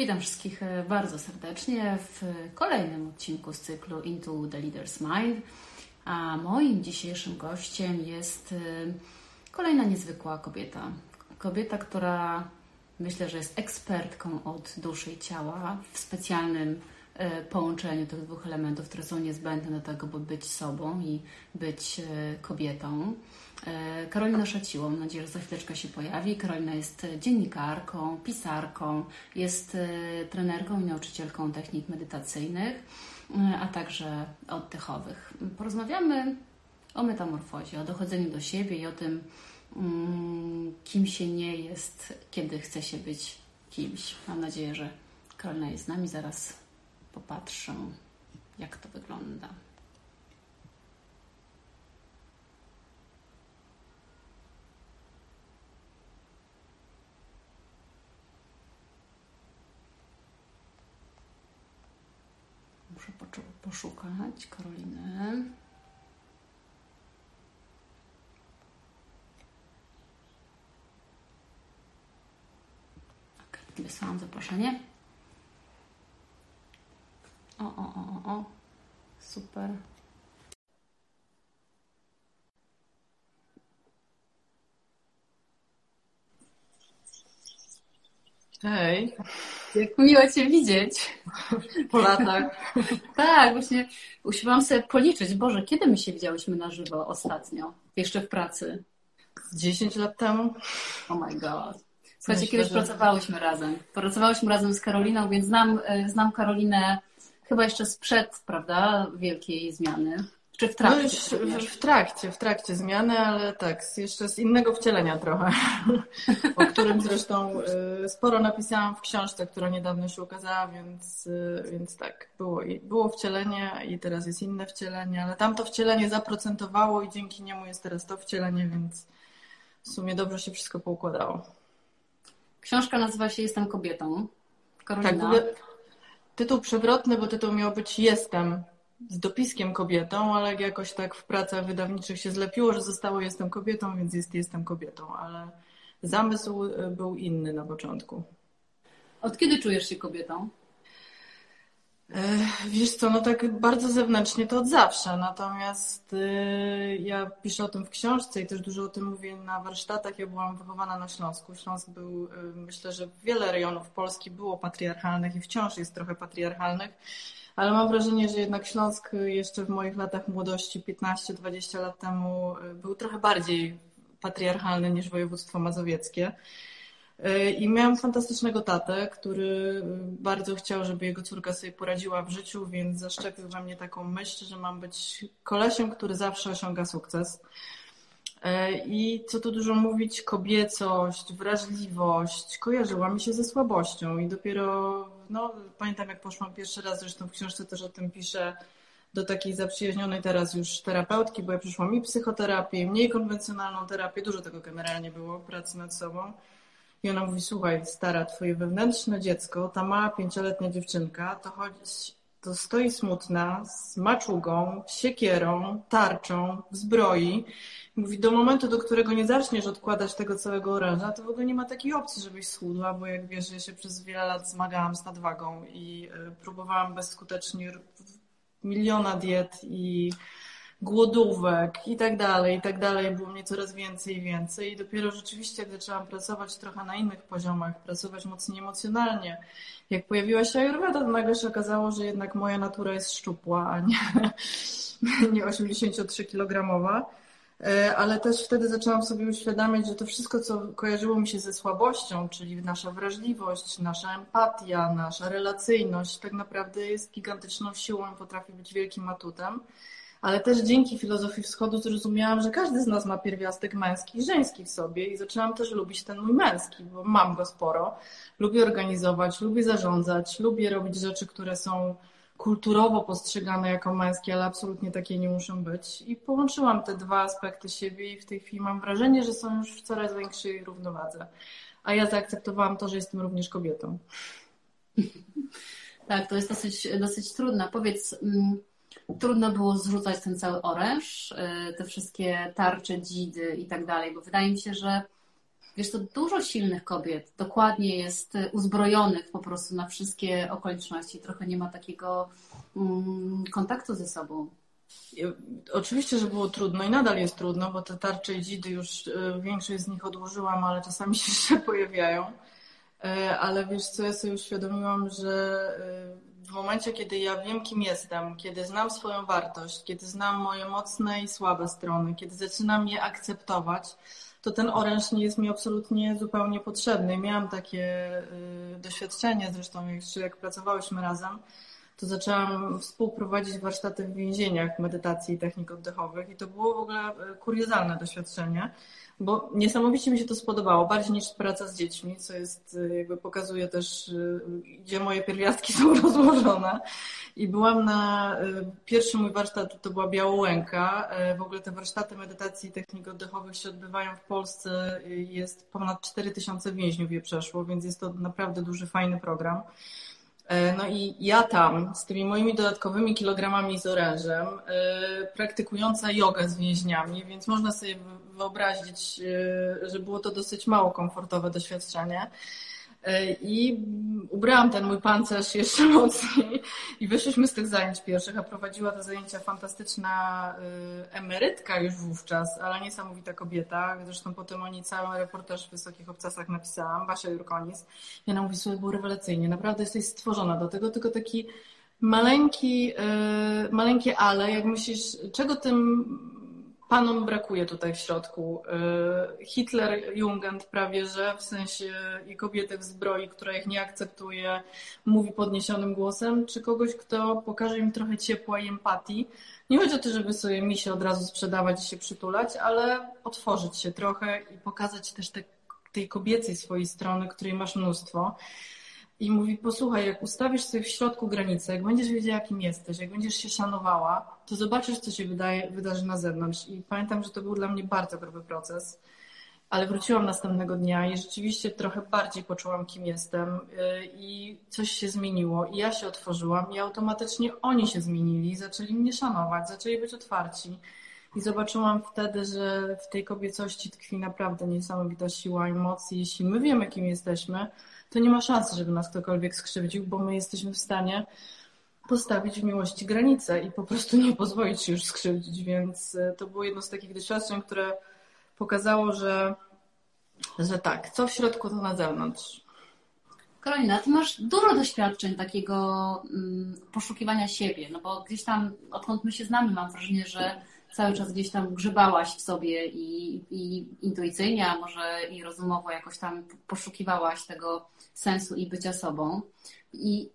Witam wszystkich e, bardzo serdecznie w kolejnym odcinku z cyklu Into the Leader's Mind. A moim dzisiejszym gościem jest e, kolejna niezwykła kobieta. Kobieta, która myślę, że jest ekspertką od duszy i ciała w specjalnym połączeniu tych dwóch elementów, które są niezbędne do tego, by być sobą i być kobietą. E, Karolina Szaciło, mam nadzieję, że za chwileczkę się pojawi. Karolina jest dziennikarką, pisarką, jest e, trenerką i nauczycielką technik medytacyjnych, e, a także oddechowych. Porozmawiamy o metamorfozie, o dochodzeniu do siebie i o tym, mm, kim się nie jest, kiedy chce się być kimś. Mam nadzieję, że Karolina jest z nami. Zaraz popatrzę, jak to wygląda. Muszę poszukać Karoliny. Wysłałam zaproszenie. O, o, o, o. Super. Hej. Jak miło Cię widzieć. Po latach. tak, właśnie usiłowałam sobie policzyć. Boże, kiedy my się widziałyśmy na żywo ostatnio? Jeszcze w pracy. 10 lat temu. Oh my god. Słuchajcie, kiedyś że... pracowałyśmy razem. Pracowałyśmy razem z Karoliną, więc znam, e, znam Karolinę chyba jeszcze sprzed, prawda, wielkiej zmiany. Czy w trakcie? No już w, w, trakcie, w trakcie zmiany, ale tak, jeszcze z innego wcielenia trochę, o którym zresztą y, sporo napisałam w książce, która niedawno się ukazała, więc, y, więc tak, było, było wcielenie i teraz jest inne wcielenie, ale tamto wcielenie zaprocentowało i dzięki niemu jest teraz to wcielenie, więc w sumie dobrze się wszystko poukładało. Książka nazywa się Jestem kobietą. Karolina. Tak, tytuł przewrotny, bo tytuł miał być Jestem z dopiskiem kobietą, ale jakoś tak w pracach wydawniczych się zlepiło, że zostało jestem kobietą, więc jest jestem kobietą, ale zamysł y, był inny na początku. Od kiedy czujesz się kobietą? Wiesz co, no tak bardzo zewnętrznie to od zawsze, natomiast y, ja piszę o tym w książce i też dużo o tym mówię na warsztatach. Ja byłam wychowana na Śląsku. Śląsk był, y, myślę, że wiele rejonów Polski było patriarchalnych i wciąż jest trochę patriarchalnych ale mam wrażenie, że jednak Śląsk jeszcze w moich latach młodości, 15-20 lat temu, był trochę bardziej patriarchalny niż województwo mazowieckie. I miałam fantastycznego tatę, który bardzo chciał, żeby jego córka sobie poradziła w życiu, więc zaszczepił we mnie taką myśl, że mam być kolesiem, który zawsze osiąga sukces. I co tu dużo mówić, kobiecość, wrażliwość kojarzyła mi się ze słabością i dopiero no, pamiętam jak poszłam pierwszy raz, zresztą w książce też o tym piszę, do takiej zaprzyjaźnionej teraz już terapeutki, bo ja przyszłam i psychoterapię, mniej konwencjonalną terapię, dużo tego generalnie było, pracy nad sobą. I ona mówi, słuchaj, stara, twoje wewnętrzne dziecko, ta mała pięcioletnia dziewczynka, to chodzi, to stoi smutna, z maczugą, siekierą, tarczą, w zbroi. Mówi, do momentu, do którego nie zaczniesz odkładać tego całego oręża, to w ogóle nie ma takiej opcji, żebyś schudła, bo jak wiesz, ja się przez wiele lat zmagałam z nadwagą i e, próbowałam bezskutecznie miliona diet i głodówek i tak dalej, i tak dalej. Było mnie coraz więcej i więcej. I dopiero rzeczywiście, jak zaczęłam pracować trochę na innych poziomach, pracować mocniej emocjonalnie, jak pojawiła się Ayurveda, to nagle się okazało, że jednak moja natura jest szczupła, a nie, nie 83-kilogramowa. E, ale też wtedy zaczęłam sobie uświadamiać, że to wszystko, co kojarzyło mi się ze słabością, czyli nasza wrażliwość, nasza empatia, nasza relacyjność, tak naprawdę jest gigantyczną siłą i potrafi być wielkim atutem ale też dzięki filozofii wschodu zrozumiałam, że każdy z nas ma pierwiastek męski i żeński w sobie i zaczęłam też lubić ten mój męski, bo mam go sporo. Lubię organizować, lubię zarządzać, lubię robić rzeczy, które są kulturowo postrzegane jako męskie, ale absolutnie takie nie muszą być. I połączyłam te dwa aspekty siebie i w tej chwili mam wrażenie, że są już w coraz większej równowadze. A ja zaakceptowałam to, że jestem również kobietą. Tak, to jest dosyć, dosyć trudne. Powiedz, mm, trudno było zrzucać ten cały oręż, y, te wszystkie tarcze, dzidy i tak dalej, bo wydaje mi się, że Wiesz, to dużo silnych kobiet dokładnie jest uzbrojonych po prostu na wszystkie okoliczności. Trochę nie ma takiego mm, kontaktu ze sobą. Oczywiście, że było trudno i nadal jest trudno, bo te tarcze i dzidy już e, większość z nich odłożyłam, ale czasami się jeszcze pojawiają. E, ale wiesz co, ja sobie uświadomiłam, że w momencie, kiedy ja wiem, kim jestem, kiedy znam swoją wartość, kiedy znam moje mocne i słabe strony, kiedy zaczynam je akceptować, to ten oręż nie jest mi absolutnie zupełnie potrzebny. Miałam takie doświadczenie, zresztą jeszcze jak pracowałyśmy razem, to zaczęłam współprowadzić warsztaty w więzieniach medytacji i technik oddechowych i to było w ogóle e, kuriozalne doświadczenie, bo niesamowicie mi się to spodobało, bardziej niż praca z dziećmi, co jest, e, jakby pokazuje też, e, gdzie moje pierwiastki są rozłożone. I byłam na, pierwszy mój warsztat to była Białołęka. W ogóle te warsztaty medytacji i technik oddechowych się odbywają w Polsce, jest ponad 4000 więźniów je przeszło, więc jest to naprawdę duży, fajny program. E, no i ja tam z tymi moimi dodatkowymi kilogramami z orężem, e, praktykująca jogę z więźniami, więc można sobie wyobrazić, e, że było to dosyć mało komfortowe doświadczenie. E, I ubrałam ten mój pancerz jeszcze mocniej i wyszliśmy z tych zajęć pierwszych, a prowadziła te zajęcia fantastyczna e, emerytka już wówczas, ale niesamowita kobieta. Zresztą potem o niej cały reportaż w Wysokich Obcasach napisałam, Basia Jurkonis. I ona mówi, słuchaj, było rewelacyjnie, naprawdę jesteś stworzona do tego, tylko taki maleńki, e, maleńkie ale, jak myślisz, czego tym panom brakuje tutaj w środku. Y, Hitler, Jungend prawie, że w sensie i kobiety w zbroi, która ich nie akceptuje, mówi podniesionym głosem, czy kogoś, kto pokaże im trochę ciepła i empatii. Nie chodzi o to, żeby sobie mi się od razu sprzedawać i się przytulać, ale otworzyć się trochę i pokazać też te, tej kobiecej swojej strony, której masz mnóstwo i mówi, posłuchaj, jak ustawisz sobie w środku granicę, jak będziesz wiedziała, kim jesteś, jak będziesz się szanowała, to zobaczysz, co się wydaje, wydarzy na zewnątrz. I pamiętam, że to był dla mnie bardzo gruby proces, ale wróciłam następnego dnia i rzeczywiście trochę bardziej poczułam, kim jestem y, i coś się zmieniło. I ja się otworzyłam i automatycznie oni się zmienili, zaczęli mnie szanować, zaczęli być otwarci. I zobaczyłam wtedy, że w tej kobiecości tkwi naprawdę niesamowita siła i moc. I jeśli my wiemy, kim jesteśmy, to nie ma szansy, żeby nas ktokolwiek skrzywdził, bo my jesteśmy w stanie postawić w miłości granice i po prostu nie pozwolić się już skrzywdzić. Więc e, to było jedno z takich doświadczeń, które pokazało, że, że tak, co w środku, to na zewnątrz. Karolina, ty masz dużo doświadczeń takiego mm, poszukiwania siebie, no bo gdzieś tam, odkąd my się znamy, mam wrażenie, że cały czas gdzieś tam grzebałaś w sobie i, i intuicyjnie, a może i rozumowo jakoś tam poszukiwałaś tego sensu i bycia sobą. I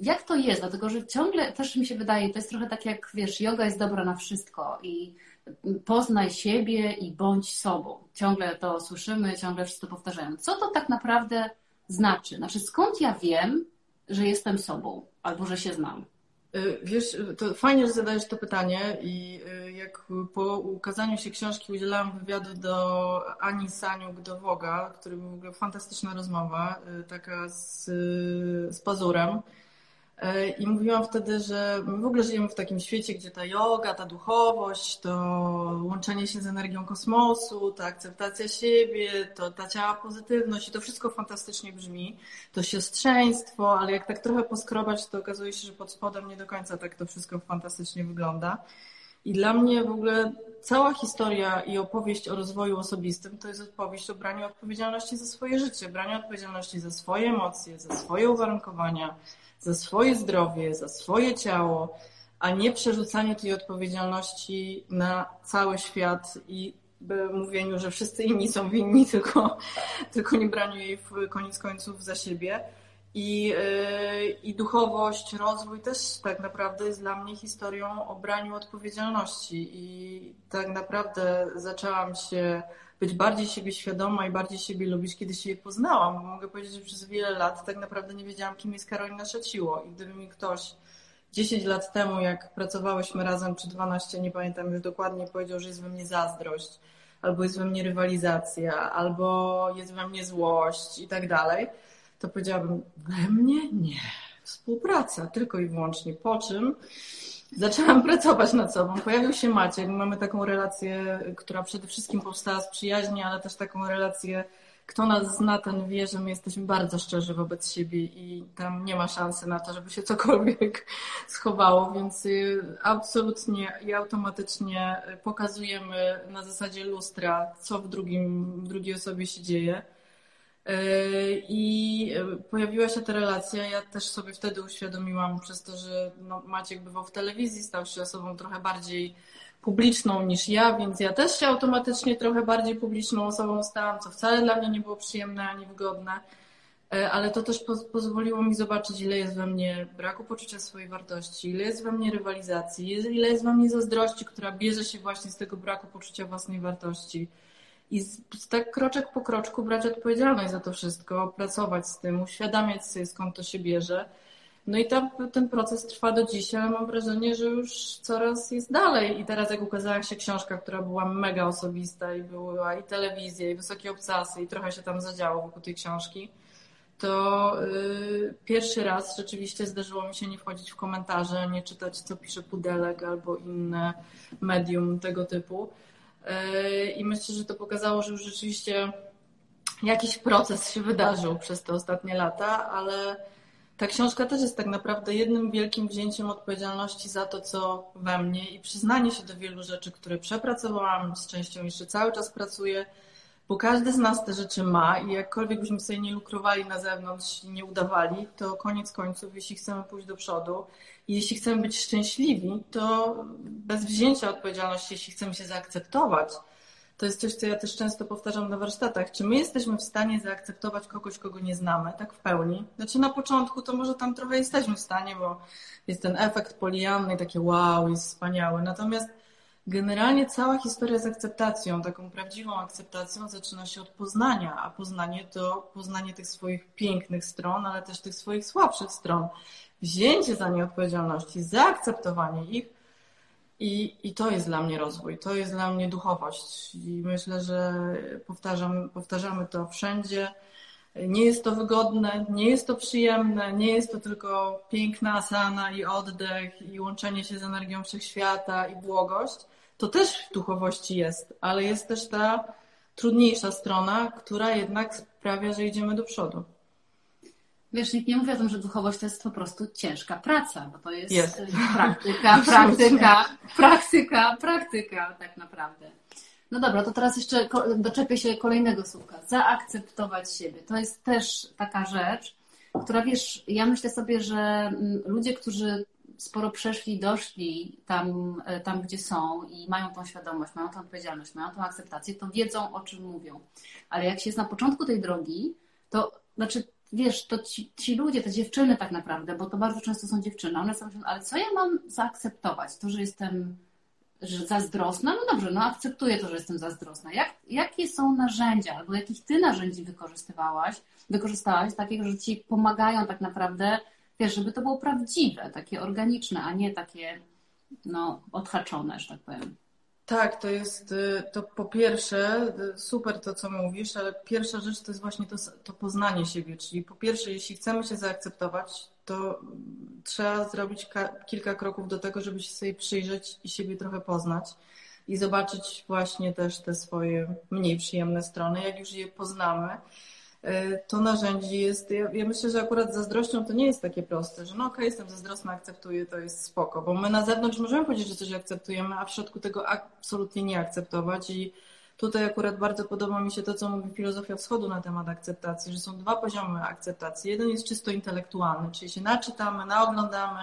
jak to jest? Dlatego, że ciągle też mi się wydaje, to jest trochę tak jak, wiesz, yoga jest dobra na wszystko i poznaj siebie i bądź sobą. Ciągle to słyszymy, ciągle wszyscy powtarzają. Co to tak naprawdę znaczy? Znaczy, skąd ja wiem, że jestem sobą albo że się znam? Y, wiesz, to fajnie, że zadajesz to pytanie i y, jak po ukazaniu się książki udzielałam wywiadu do Ani Saniuk do Woga, który był w ogóle fantastyczna rozmowa, y, taka z, z Pazurem. E, I mówiłam wtedy, że my w ogóle żyjemy w takim świecie, gdzie ta yoga, ta duchowość, to łączenie się z energią kosmosu, ta akceptacja siebie, to ta ciała pozytywność i to wszystko fantastycznie brzmi. To siostrzeństwo, ale jak tak trochę poskrobać, to okazuje się, że pod spodem nie do końca tak to wszystko fantastycznie wygląda. I dla mnie w ogóle cała historia i opowieść o rozwoju osobistym to jest opowieść o braniu odpowiedzialności za swoje życie, braniu odpowiedzialności za swoje emocje, za swoje uwarunkowania, za swoje zdrowie, za swoje ciało, a nie przerzucanie tej odpowiedzialności na cały świat i mówieniu, że wszyscy inni są winni, tylko, tylko nie braniu jej w koniec końców za siebie. I, yy, I duchowość, rozwój też tak naprawdę jest dla mnie historią o braniu odpowiedzialności. I tak naprawdę zaczęłam się być bardziej siebie świadoma i bardziej siebie lubić, kiedy się je poznałam. Mogę powiedzieć, że przez wiele lat tak naprawdę nie wiedziałam, kim jest Karolina Szeciło. I gdyby mi ktoś 10 lat temu, jak pracowałyśmy razem, czy 12, nie pamiętam już dokładnie, powiedział, że jest we mnie zazdrość, albo jest we mnie rywalizacja, albo jest we mnie złość i tak dalej, to powiedziałabym, we mnie? Nie. Współpraca, tylko i wyłącznie. Po czym Zaczęłam pracować nad sobą. Pojawił się Maciek. Mamy taką relację, która przede wszystkim powstała z przyjaźni, ale też taką relację kto nas zna, ten wie, że my jesteśmy bardzo szczerzy wobec siebie i tam nie ma szansy na to, żeby się cokolwiek schowało, więc y, absolutnie i automatycznie pokazujemy na zasadzie lustra, co w, drugim, w drugiej osobie się dzieje. Y, I pojawiła się ta relacja. Ja też sobie wtedy uświadomiłam, przez to, że no, Maciek bywał w telewizji, stał się osobą trochę bardziej publiczną niż ja, więc ja też się automatycznie trochę bardziej publiczną osobą stałam, co wcale dla mnie nie było przyjemne ani wygodne, e, ale to też pozwoliło mi zobaczyć, ile jest we mnie braku poczucia swojej wartości, ile jest we mnie rywalizacji, ile jest we mnie zazdrości, która bierze się właśnie z tego braku poczucia własnej wartości. I tak kroczek po kroczku brać odpowiedzialność za to wszystko, pracować z tym, uświadamiać sobie skąd to się bierze no i ta, ten proces trwa do dzisiaj, ale mam wrażenie, że już coraz jest dalej. I teraz jak ukazała się książka, która była mega osobista i była i telewizja, i wysokie obcasy, i trochę się tam zadziało wokół tej książki, to yy, pierwszy raz rzeczywiście zdarzyło mi się nie wchodzić w komentarze, nie czytać, co pisze Pudelek albo inne medium tego typu. Yy, I myślę, że to pokazało, że już rzeczywiście jakiś proces się wydarzył przez te ostatnie lata, ale ta książka też jest tak naprawdę jednym wielkim wzięciem odpowiedzialności za to, co we mnie i przyznanie się do wielu rzeczy, które przepracowałam, z częścią jeszcze cały czas pracuję, bo każdy z nas te rzeczy ma i jakkolwiek byśmy sobie nie lukrowali na zewnątrz nie udawali, to koniec końców, jeśli chcemy pójść do przodu i jeśli chcemy być szczęśliwi, to bez wzięcia odpowiedzialności, jeśli chcemy się zaakceptować, to jest coś, co ja też często powtarzam na warsztatach. Czy my jesteśmy w stanie zaakceptować kogoś, kogo nie znamy, tak w pełni? Znaczy na początku to może tam trochę jesteśmy w stanie, bo jest ten efekt polianny, takie wow, jest wspaniały. Natomiast generalnie cała historia z akceptacją, taką prawdziwą akceptacją zaczyna się od poznania, a poznanie to poznanie tych swoich pięknych stron, ale też tych swoich słabszych stron. Wzięcie za nie odpowiedzialności, zaakceptowanie ich, i, I to jest dla mnie rozwój, to jest dla mnie duchowość. I myślę, że powtarzam, powtarzamy to wszędzie. Nie jest to wygodne, nie jest to przyjemne, nie jest to tylko piękna asana i oddech i łączenie się z energią wszechświata i błogość. To też w duchowości jest, ale jest też ta trudniejsza strona, która jednak sprawia, że idziemy do przodu. Wiesz, nikt nie mówi o tym, że duchowość to jest po prostu ciężka praca, bo to jest, jest. praktyka, praktyka, praktyka, praktyka tak naprawdę. No dobra, to teraz jeszcze doczepię się kolejnego słówka. Zaakceptować siebie. To jest też taka rzecz, która wiesz, ja myślę sobie, że mm, ludzie, którzy sporo przeszli, doszli tam, e, tam, gdzie są i mają tą świadomość, mają tą odpowiedzialność, mają tą akceptację, to wiedzą, o czym mówią. Ale jak się jest na początku tej drogi, to znaczy wiesz, to ci, ci, ludzie, te dziewczyny tak naprawdę, bo to bardzo często są dziewczyny, one są, ale co ja mam zaakceptować? To, że jestem że zazdrosna? No dobrze, no akceptuję to, że jestem zazdrosna. Jak, jakie są narzędzia, albo jakich ty narzędzi wykorzystywałaś, wykorzystałaś, takich, że ci pomagają tak naprawdę, wiesz, żeby to było prawdziwe, takie organiczne, a nie takie, no, odhaczone, że tak powiem. Tak, to jest y, to po pierwsze y, super to, co mówisz, ale pierwsza rzecz to jest właśnie to, to poznanie siebie. Czyli po pierwsze, jeśli chcemy się zaakceptować, to trzeba zrobić kilka kroków do tego, żeby się sobie przyjrzeć i siebie trochę poznać i zobaczyć właśnie też te swoje mniej przyjemne strony. Jak już je poznamy, to narzędzie jest, ja, ja, myślę, że akurat zazdrością to nie jest takie proste, że no okej, okay, jestem zazdrosna, akceptuję, to jest spoko, bo my na zewnątrz możemy powiedzieć, że coś akceptujemy, a w środku tego absolutnie nie akceptować. I tutaj akurat bardzo podoba mi się to, co mówi filozofia wschodu na temat akceptacji, że są dwa poziomy akceptacji. Jeden jest czysto intelektualny, czyli się naczytamy, naoglądamy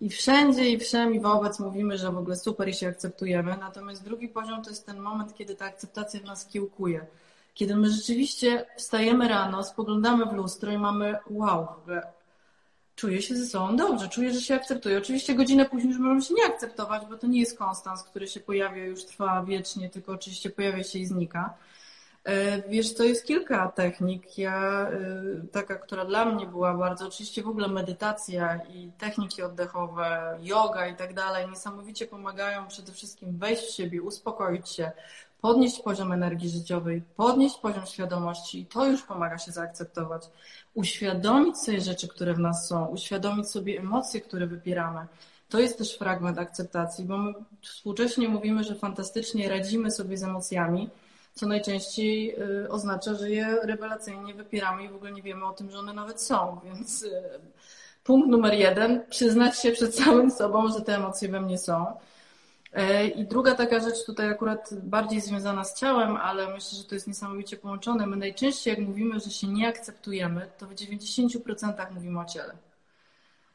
i wszędzie i wszem i wobec mówimy, że w ogóle super i się akceptujemy, natomiast drugi poziom to jest ten moment, kiedy ta akceptacja w nas kiełkuje kiedy my rzeczywiście wstajemy rano, spoglądamy w lustro i mamy wow, w ogóle czuję się ze sobą dobrze, czuję, że się akceptuję. Oczywiście godzinę później już możemy się nie akceptować, bo to nie jest konstans, który się pojawia już trwa wiecznie, tylko oczywiście pojawia się i znika. E, wiesz, to jest kilka technik. Ja, e, taka, która dla mnie była bardzo, oczywiście w ogóle medytacja i techniki oddechowe, yoga i tak dalej, niesamowicie pomagają przede wszystkim wejść w siebie, uspokoić się, podnieść poziom energii życiowej, podnieść poziom świadomości i to już pomaga się zaakceptować. Uświadomić sobie rzeczy, które w nas są, uświadomić sobie emocje, które wypieramy. To jest też fragment akceptacji, bo my współcześnie mówimy, że fantastycznie radzimy sobie z emocjami, co najczęściej y, oznacza, że je rewelacyjnie wypieramy i w ogóle nie wiemy o tym, że one nawet są. Więc y, punkt numer jeden, przyznać się przed samym sobą, że te emocje we mnie są. E, I druga taka rzecz tutaj akurat bardziej związana z ciałem, ale myślę, że to jest niesamowicie połączone. My najczęściej jak mówimy, że się nie akceptujemy, to w 90% mówimy o ciele.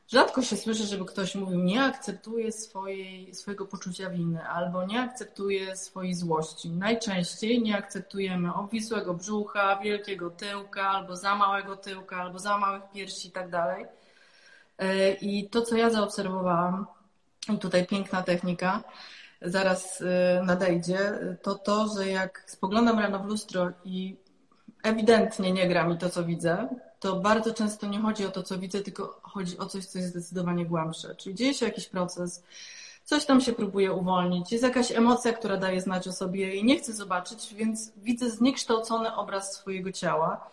Rzadko się słyszy, żeby ktoś mówił, nie akceptuje swojej, swojego poczucia winy albo nie akceptuje swojej złości. Najczęściej nie akceptujemy obwisłego brzucha, wielkiego tyłka, albo za małego tyłka, albo za małych piersi i tak dalej. E, I to, co ja zaobserwowałam, i tutaj piękna technika, zaraz e, nadejdzie, to to, że jak spoglądam rano w lustro i ewidentnie nie gra mi to, co widzę, to bardzo często nie chodzi o to, co widzę, tylko chodzi o coś, co jest zdecydowanie głębsze. Czyli dzieje się jakiś proces, coś tam się próbuje uwolnić, jest jakaś emocja, która daje znać o sobie i nie chcę zobaczyć, więc widzę zniekształcony obraz swojego ciała.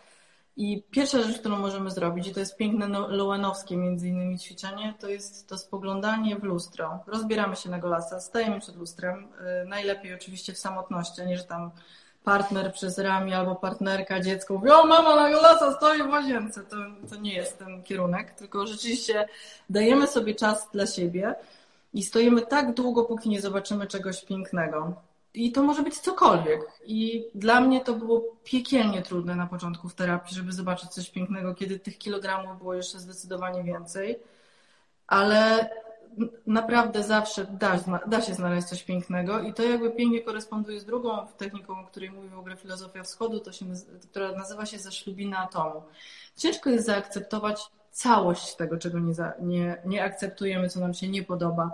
I pierwsza rzecz, którą możemy zrobić, i to jest piękne Lowenowskie między innymi ćwiczenie, to jest to spoglądanie w lustro. Rozbieramy się na golasa, stajemy przed lustrem, y, najlepiej oczywiście w samotności, a nie, że tam partner przez ramię albo partnerka, dziecko mówi, o mama na golasa stoi w łazience. To, to nie jest ten kierunek, tylko rzeczywiście dajemy sobie czas dla siebie i stoimy tak długo, póki nie zobaczymy czegoś pięknego. I to może być cokolwiek. I dla mnie to było piekielnie trudne na początku w terapii, żeby zobaczyć coś pięknego, kiedy tych kilogramów było jeszcze zdecydowanie więcej. Ale naprawdę zawsze da, da się znaleźć coś pięknego i to jakby pięknie koresponduje z drugą techniką, o której mówi w ogóle filozofia wschodu, to się, która nazywa się zaślubina atomu. Ciężko jest zaakceptować całość tego, czego nie, nie, nie akceptujemy, co nam się nie podoba,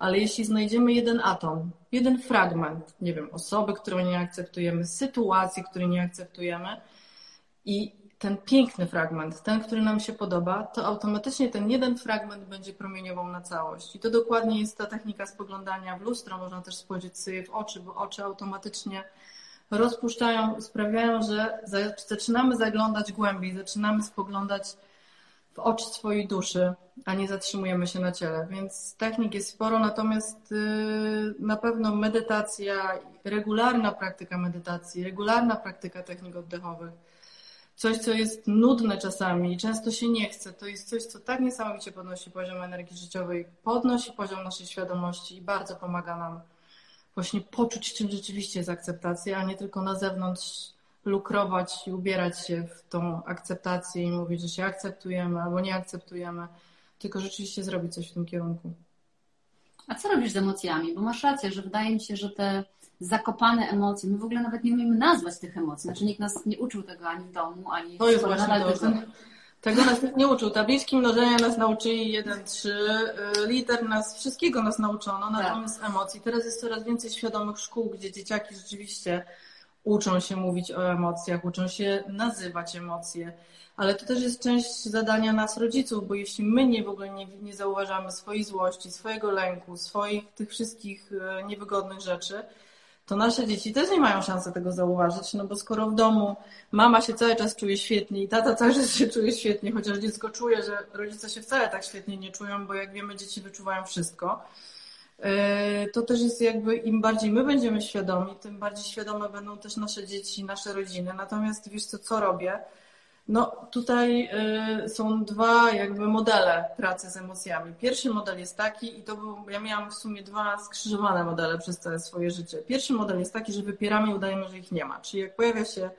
ale jeśli znajdziemy jeden atom, jeden fragment, nie wiem, osoby, którą nie akceptujemy, sytuacji, której nie akceptujemy i ten piękny fragment, ten, który nam się podoba, to automatycznie ten jeden fragment będzie promieniował na całość. I to dokładnie jest ta technika spoglądania w lustro. Można też spojrzeć sobie w oczy, bo oczy automatycznie rozpuszczają, sprawiają, że zaczynamy zaglądać głębiej, zaczynamy spoglądać w oczy swojej duszy, a nie zatrzymujemy się na ciele. Więc technik jest sporo, natomiast y, na pewno medytacja, regularna praktyka medytacji, regularna praktyka technik oddechowych, coś, co jest nudne czasami i często się nie chce, to jest coś, co tak niesamowicie podnosi poziom energii życiowej, podnosi poziom naszej świadomości i bardzo pomaga nam właśnie poczuć, czym rzeczywiście jest akceptacja, a nie tylko na zewnątrz lukrować i ubierać się w tą akceptację i mówić, że się akceptujemy albo nie akceptujemy, tylko rzeczywiście zrobić coś w tym kierunku. A co robisz z emocjami? Bo masz rację, że wydaje mi się, że te zakopane emocje. My w ogóle nawet nie umiemy nazwać tych emocji. Znaczy nikt nas nie uczył tego ani w domu, ani to jest właśnie to, ten, Tego nas nikt nie uczył. Tabliczki mnożenia nas nauczyli 1, 3, y, liter nas, wszystkiego nas nauczono, tak. natomiast tak. emocji. Teraz jest coraz więcej świadomych szkół, gdzie dzieciaki rzeczywiście uczą się mówić o emocjach, uczą się nazywać emocje. Ale to też jest część zadania nas, rodziców, bo jeśli my nie w ogóle nie, nie zauważamy swojej złości, swojego lęku, swoich tych wszystkich y, niewygodnych rzeczy, to nasze dzieci też nie mają szansy tego zauważyć, no bo skoro w domu mama się cały czas czuje świetnie i tata cały czas się czuje świetnie, chociaż dziecko czuje, że rodzice się wcale tak świetnie nie czują, bo jak wiemy, dzieci wyczuwają wszystko, e, to też jest jakby im bardziej my będziemy świadomi, tym bardziej świadome będą też nasze dzieci, nasze rodziny. Natomiast wiesz co, co robię? No tutaj y, są dwa jakby modele pracy z emocjami. Pierwszy model jest taki i to był, ja miałam w sumie dwa skrzyżowane modele przez całe swoje życie. Pierwszy model jest taki, że wypieramy i udajemy, że ich nie ma. Czyli jak pojawia się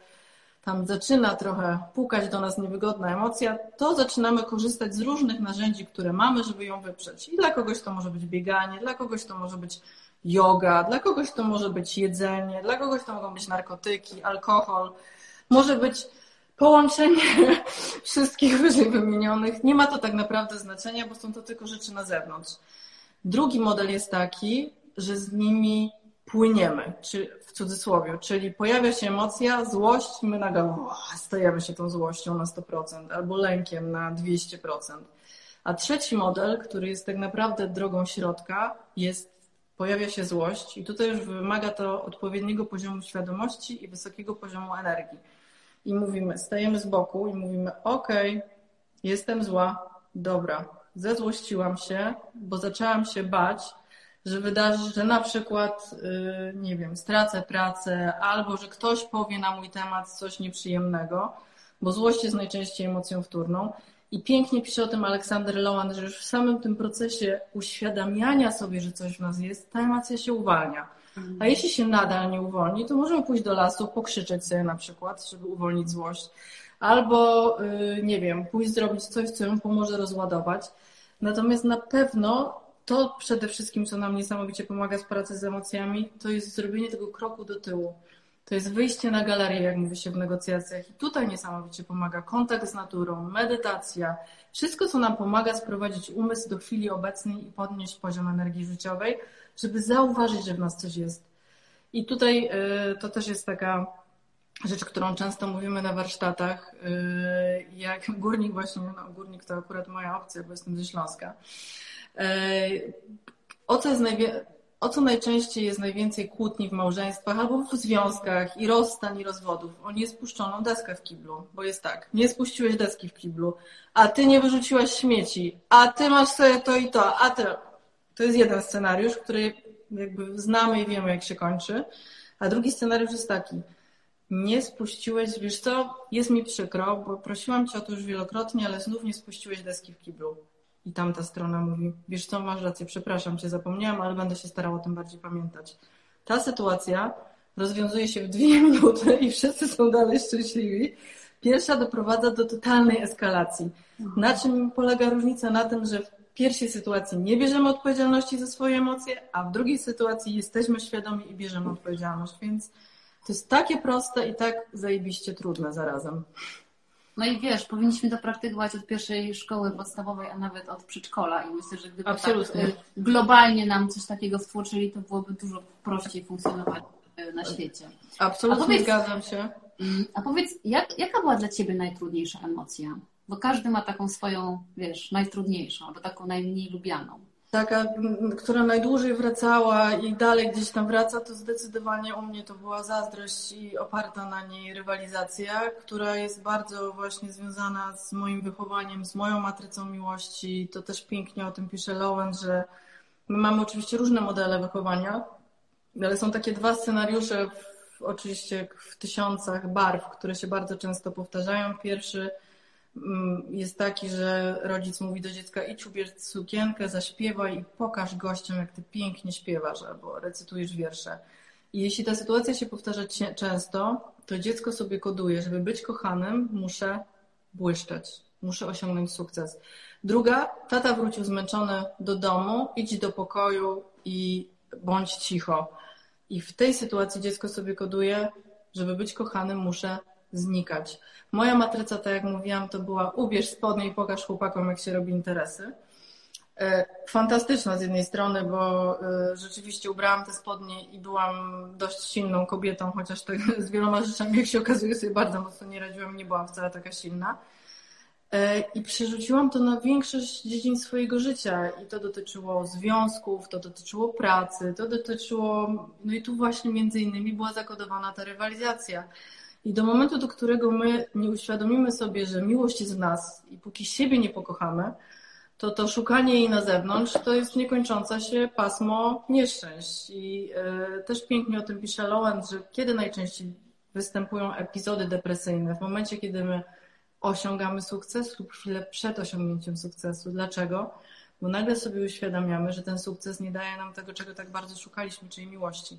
tam zaczyna trochę pukać do nas niewygodna emocja, to zaczynamy korzystać z różnych narzędzi, które mamy, żeby ją wyprzeć. I dla kogoś to może być bieganie, dla kogoś to może być yoga, dla kogoś to może być jedzenie, dla kogoś to mogą być narkotyki, alkohol, może być połączenie wszystkich wyżej wymienionych. Nie ma to tak naprawdę znaczenia, bo są to tylko rzeczy na zewnątrz. Drugi model jest taki, że z nimi płyniemy, czy w cudzysłowie, czyli pojawia się emocja, złość, my nagle stajemy się tą złością na 100% albo lękiem na 200%. A trzeci model, który jest tak naprawdę drogą środka, jest pojawia się złość i tutaj już wymaga to odpowiedniego poziomu świadomości i wysokiego poziomu energii i mówimy, stajemy z boku i mówimy, ok, jestem zła, dobra, zezłościłam się, bo zaczęłam się bać, że wydarzy, że na przykład, y, nie wiem, stracę pracę, albo że ktoś powie na mój temat coś nieprzyjemnego, bo złość jest najczęściej emocją wtórną. I pięknie pisze o tym Aleksander Lowan, że już w samym tym procesie uświadamiania sobie, że coś w nas jest, ta emocja się uwalnia. A jeśli się nadal nie uwolni, to możemy pójść do lasu, pokrzyczeć sobie na przykład, żeby uwolnić złość. Albo, y, nie wiem, pójść zrobić coś, co ją pomoże rozładować. Natomiast na pewno to przede wszystkim, co nam niesamowicie pomaga w pracy z emocjami, to jest zrobienie tego kroku do tyłu. To jest wyjście na galerię, jak mówi się w negocjacjach. I tutaj niesamowicie pomaga kontakt z naturą, medytacja, wszystko, co nam pomaga sprowadzić umysł do chwili obecnej i podnieść poziom energii życiowej, żeby zauważyć, że w nas coś jest. I tutaj y, to też jest taka rzecz, którą często mówimy na warsztatach, y, jak górnik właśnie, no górnik to akurat moja opcja, bo jestem ze Śląska. Y, o co najwięcej o co najczęściej jest najwięcej kłótni w małżeństwach albo w związkach i rozstań i rozwodów? O niespuszczoną deskę w kiblu, bo jest tak, nie spuściłeś deski w kiblu, a ty nie wyrzuciłaś śmieci, a ty masz sobie to i to, a ty... To jest jeden scenariusz, który jakby znamy i wiemy, jak się kończy. A drugi scenariusz jest taki, nie spuściłeś, wiesz co, jest mi przykro, bo prosiłam cię o to już wielokrotnie, ale znów nie spuściłeś deski w kiblu. I tamta strona mówi, wiesz co, masz rację, przepraszam cię, zapomniałam, ale będę się starała o tym bardziej pamiętać. Ta sytuacja rozwiązuje się w dwie minuty i wszyscy są dalej szczęśliwi. Pierwsza doprowadza do totalnej eskalacji. Na czym polega różnica? Na tym, że w pierwszej sytuacji nie bierzemy odpowiedzialności za swoje emocje, a w drugiej sytuacji jesteśmy świadomi i bierzemy odpowiedzialność. Więc to jest takie proste i tak zajebiście trudne zarazem. No i wiesz, powinniśmy to praktykować od pierwszej szkoły podstawowej, a nawet od przedszkola. I myślę, że gdyby tak, Absolutnie. tak globalnie nam coś takiego stworzyli, to byłoby dużo prościej funkcjonować e, na świecie. Absolutnie powiedz, zgadzam się. Mm, a powiedz, jak, jaka była dla Ciebie najtrudniejsza emocja? Bo każdy ma taką swoją, wiesz, najtrudniejszą, albo taką najmniej lubianą taka, która najdłużej wracała i dalej gdzieś tam wraca, to zdecydowanie u mnie to była zazdrość i oparta na niej rywalizacja, która jest bardzo właśnie związana z moim wychowaniem, z moją matrycą miłości. To też pięknie o tym pisze Lowen, że my mamy oczywiście różne modele wychowania, ale są takie dwa scenariusze, w, oczywiście w tysiącach barw, które się bardzo często powtarzają. Pierwszy jest taki, że rodzic mówi do dziecka idź ubierz sukienkę, zaśpiewaj i pokaż gościom, jak ty pięknie śpiewasz albo recytujesz wiersze. I jeśli ta sytuacja się powtarza często, to dziecko sobie koduje, żeby być kochanym, muszę błyszczeć, muszę osiągnąć sukces. Druga, tata wrócił zmęczony do domu, idź do pokoju i bądź cicho. I w tej sytuacji dziecko sobie koduje, żeby być kochanym, muszę znikać. Moja matryca, tak jak mówiłam, to była ubierz spodnie i pokaż chłopakom, jak się robi interesy. E, fantastyczna z jednej strony, bo e, rzeczywiście ubrałam te spodnie i byłam dość silną kobietą, chociaż tak z wieloma rzeczami, jak się okazuje, sobie bardzo mocno nie radziłam, nie byłam wcale taka silna. E, I przerzuciłam to na większość dziedzin swojego życia. I to dotyczyło związków, to dotyczyło pracy, to dotyczyło, no i tu właśnie między innymi była zakodowana ta rywalizacja. I do momentu, do którego my nie uświadomimy sobie, że miłość jest w nas i póki siebie nie pokochamy, to to szukanie jej na zewnątrz to jest niekończąca się pasmo nieszczęść. I y, też pięknie o tym pisze Lowen, że kiedy najczęściej występują epizody depresyjne? W momencie, kiedy my osiągamy sukces lub chwilę przed osiągnięciem sukcesu. Dlaczego? Bo nagle sobie uświadamiamy, że ten sukces nie daje nam tego, czego tak bardzo szukaliśmy, czyli miłości.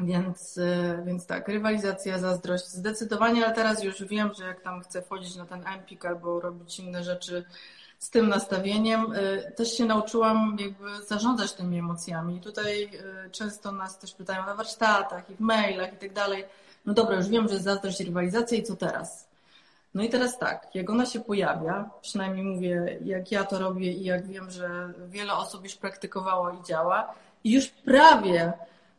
Więc, y, więc tak, rywalizacja, zazdrość zdecydowanie, ale teraz już wiem, że jak tam chcę wchodzić na ten Empik albo robić inne rzeczy z tym nastawieniem, y, też się nauczyłam jakby zarządzać tymi emocjami. I tutaj y, często nas też pytają na warsztatach i w mailach i tak dalej. No dobra, już wiem, że jest zazdrość rywalizacja i co teraz? No i teraz tak, jak ona się pojawia, przynajmniej mówię, jak ja to robię i jak wiem, że wiele osób już praktykowało i działa, i już prawie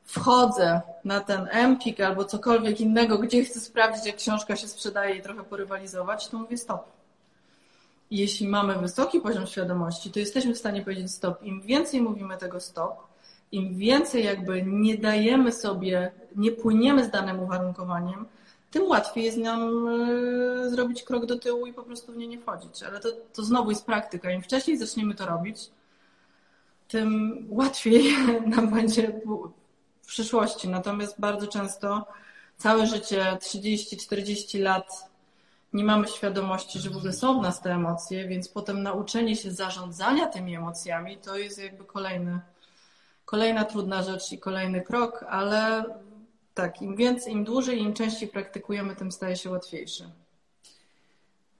wchodzę na ten Empik albo cokolwiek innego, gdzie chcę sprawdzić, jak książka się sprzedaje i trochę porywalizować, to mówię stop. Jeśli mamy wysoki poziom świadomości, to jesteśmy w stanie powiedzieć stop. Im więcej mówimy tego stop, im więcej jakby nie dajemy sobie, nie płyniemy z danym uwarunkowaniem, tym łatwiej jest nam e, zrobić krok do tyłu i po prostu w nie nie wchodzić. Ale to, to znowu jest praktyka. Im wcześniej zaczniemy to robić, tym łatwiej nam będzie przyszłości. Natomiast bardzo często całe życie, 30-40 lat nie mamy świadomości, że w ogóle są w nas te emocje, więc potem nauczenie się zarządzania tymi emocjami to jest jakby kolejny, kolejna trudna rzecz i kolejny krok, ale tak, im więcej, im dłużej, im częściej praktykujemy, tym staje się łatwiejszy.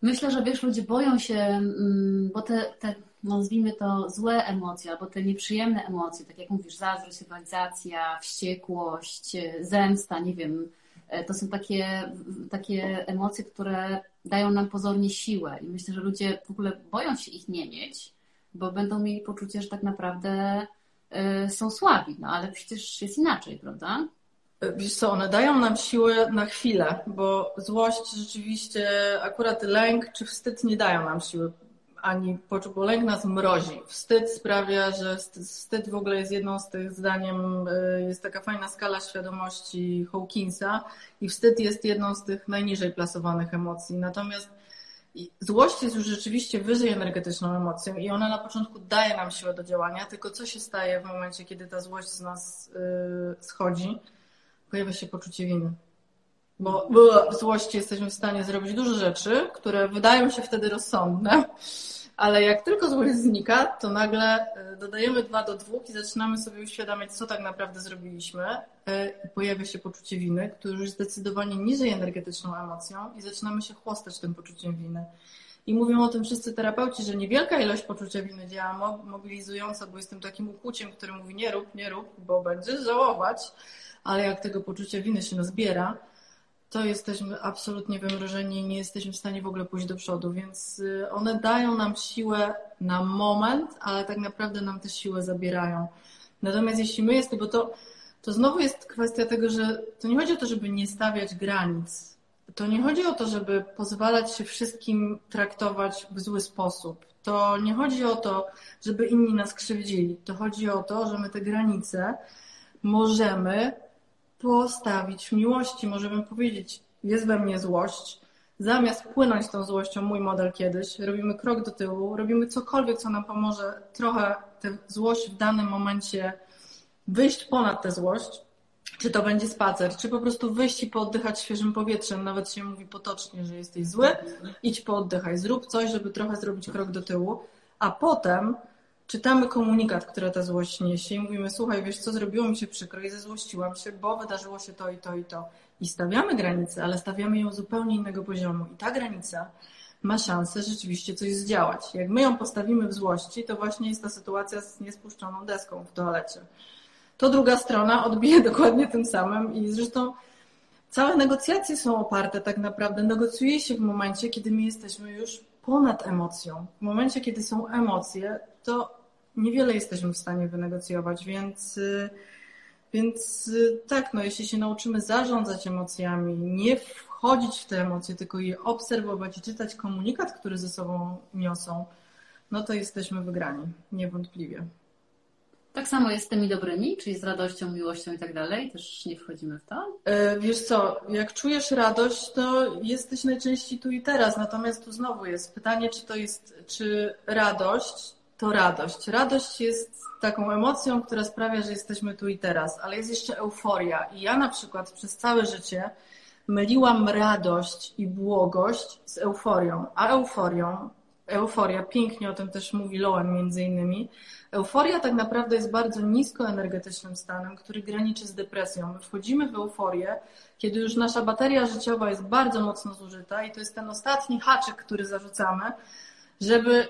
Myślę, że wiesz, ludzie boją się, mm, bo te, te nazwijmy to złe emocje, albo te nieprzyjemne emocje, tak jak mówisz, zazdrość, rywalizacja, wściekłość, zemsta, nie wiem, e, to są takie, takie emocje, które dają nam pozornie siłę i myślę, że ludzie w ogóle boją się ich nie mieć, bo będą mieli poczucie, że tak naprawdę e, są słabi, no ale przecież jest inaczej, prawda? Wiesz co, one dają nam siłę na chwilę, bo złość rzeczywiście, akurat lęk czy wstyd nie dają nam siły ani poczuć, nas mrozi. Wstyd sprawia, że wstyd w ogóle jest jedną z tych zdaniem, y, jest taka fajna skala świadomości Hawkinsa i wstyd jest jedną z tych najniżej plasowanych emocji. Natomiast złość jest już rzeczywiście wyżej energetyczną emocją i ona na początku daje nam siłę do działania, tylko co się staje w momencie, kiedy ta złość z nas yy, schodzi? Pojawia się poczucie winy. Bo w złości jesteśmy w stanie zrobić dużo rzeczy, które wydają się wtedy rozsądne, ale jak tylko złość znika, to nagle e, dodajemy dwa do dwóch i zaczynamy sobie uświadamiać, co tak naprawdę zrobiliśmy. I pojawia się poczucie winy, które już jest zdecydowanie niżej energetyczną emocją i zaczynamy się chłostać tym poczuciem winy. I mówią o tym wszyscy terapeuci, że niewielka ilość poczucia winy działa mobilizująco, bo jestem takim ukłuciem, który mówi nie rób, nie rób, bo będziesz żałować, ale jak tego poczucia winy się nazbiera, to jesteśmy absolutnie wymrożeni nie jesteśmy w stanie w ogóle pójść do przodu, więc y, one dają nam siłę na moment, ale tak naprawdę nam tę siłę zabierają. Natomiast jeśli my jesteśmy, bo to, to znowu jest kwestia tego, że to nie chodzi o to, żeby nie stawiać granic. To nie chodzi o to, żeby pozwalać się wszystkim traktować w zły sposób. To nie chodzi o to, żeby inni nas krzywdzili. To chodzi o to, że my te granice możemy postawić w miłości. Możemy powiedzieć, jest we mnie złość. Zamiast płynąć tą złością, mój model kiedyś, robimy krok do tyłu, robimy cokolwiek, co nam pomoże trochę tę złość w danym momencie wyjść ponad tę złość. Czy to będzie spacer, czy po prostu wyjść i pooddychać świeżym powietrzem. Nawet się mówi potocznie, że jesteś zły. Idź pooddychaj, zrób coś, żeby trochę zrobić krok do tyłu, a potem czytamy komunikat, który ta złość niesie i mówimy, słuchaj, wiesz co, zrobiło mi się przykro i zezłościłam się, bo wydarzyło się to i to i to. I stawiamy granicę, ale stawiamy ją zupełnie innego poziomu. I ta granica ma szansę rzeczywiście coś zdziałać. Jak my ją postawimy w złości, to właśnie jest ta sytuacja z niespuszczoną deską w toalecie. To druga strona odbije dokładnie tym samym i zresztą całe negocjacje są oparte tak naprawdę, negocjuje się w momencie, kiedy my jesteśmy już ponad emocją. W momencie, kiedy są emocje, to niewiele jesteśmy w stanie wynegocjować, więc, y, więc y, tak, no, jeśli się nauczymy zarządzać emocjami, nie wchodzić w te emocje, tylko je obserwować i czytać komunikat, który ze sobą niosą, no to jesteśmy wygrani, niewątpliwie. Tak samo jest z tymi dobrymi, czyli z radością, miłością i tak dalej? Też nie wchodzimy w to? E, wiesz co, jak czujesz radość, to jesteś najczęściej tu i teraz. Natomiast tu znowu jest pytanie, czy to jest, czy radość to radość. Radość jest taką emocją, która sprawia, że jesteśmy tu i teraz, ale jest jeszcze euforia. I ja na przykład przez całe życie myliłam radość i błogość z euforią. A euforią, euforia, pięknie o tym też mówi Lowen między innymi, euforia tak naprawdę jest bardzo niskoenergetycznym stanem, który graniczy z depresją. My wchodzimy w euforię, kiedy już nasza bateria życiowa jest bardzo mocno zużyta i to jest ten ostatni haczyk, który zarzucamy, żeby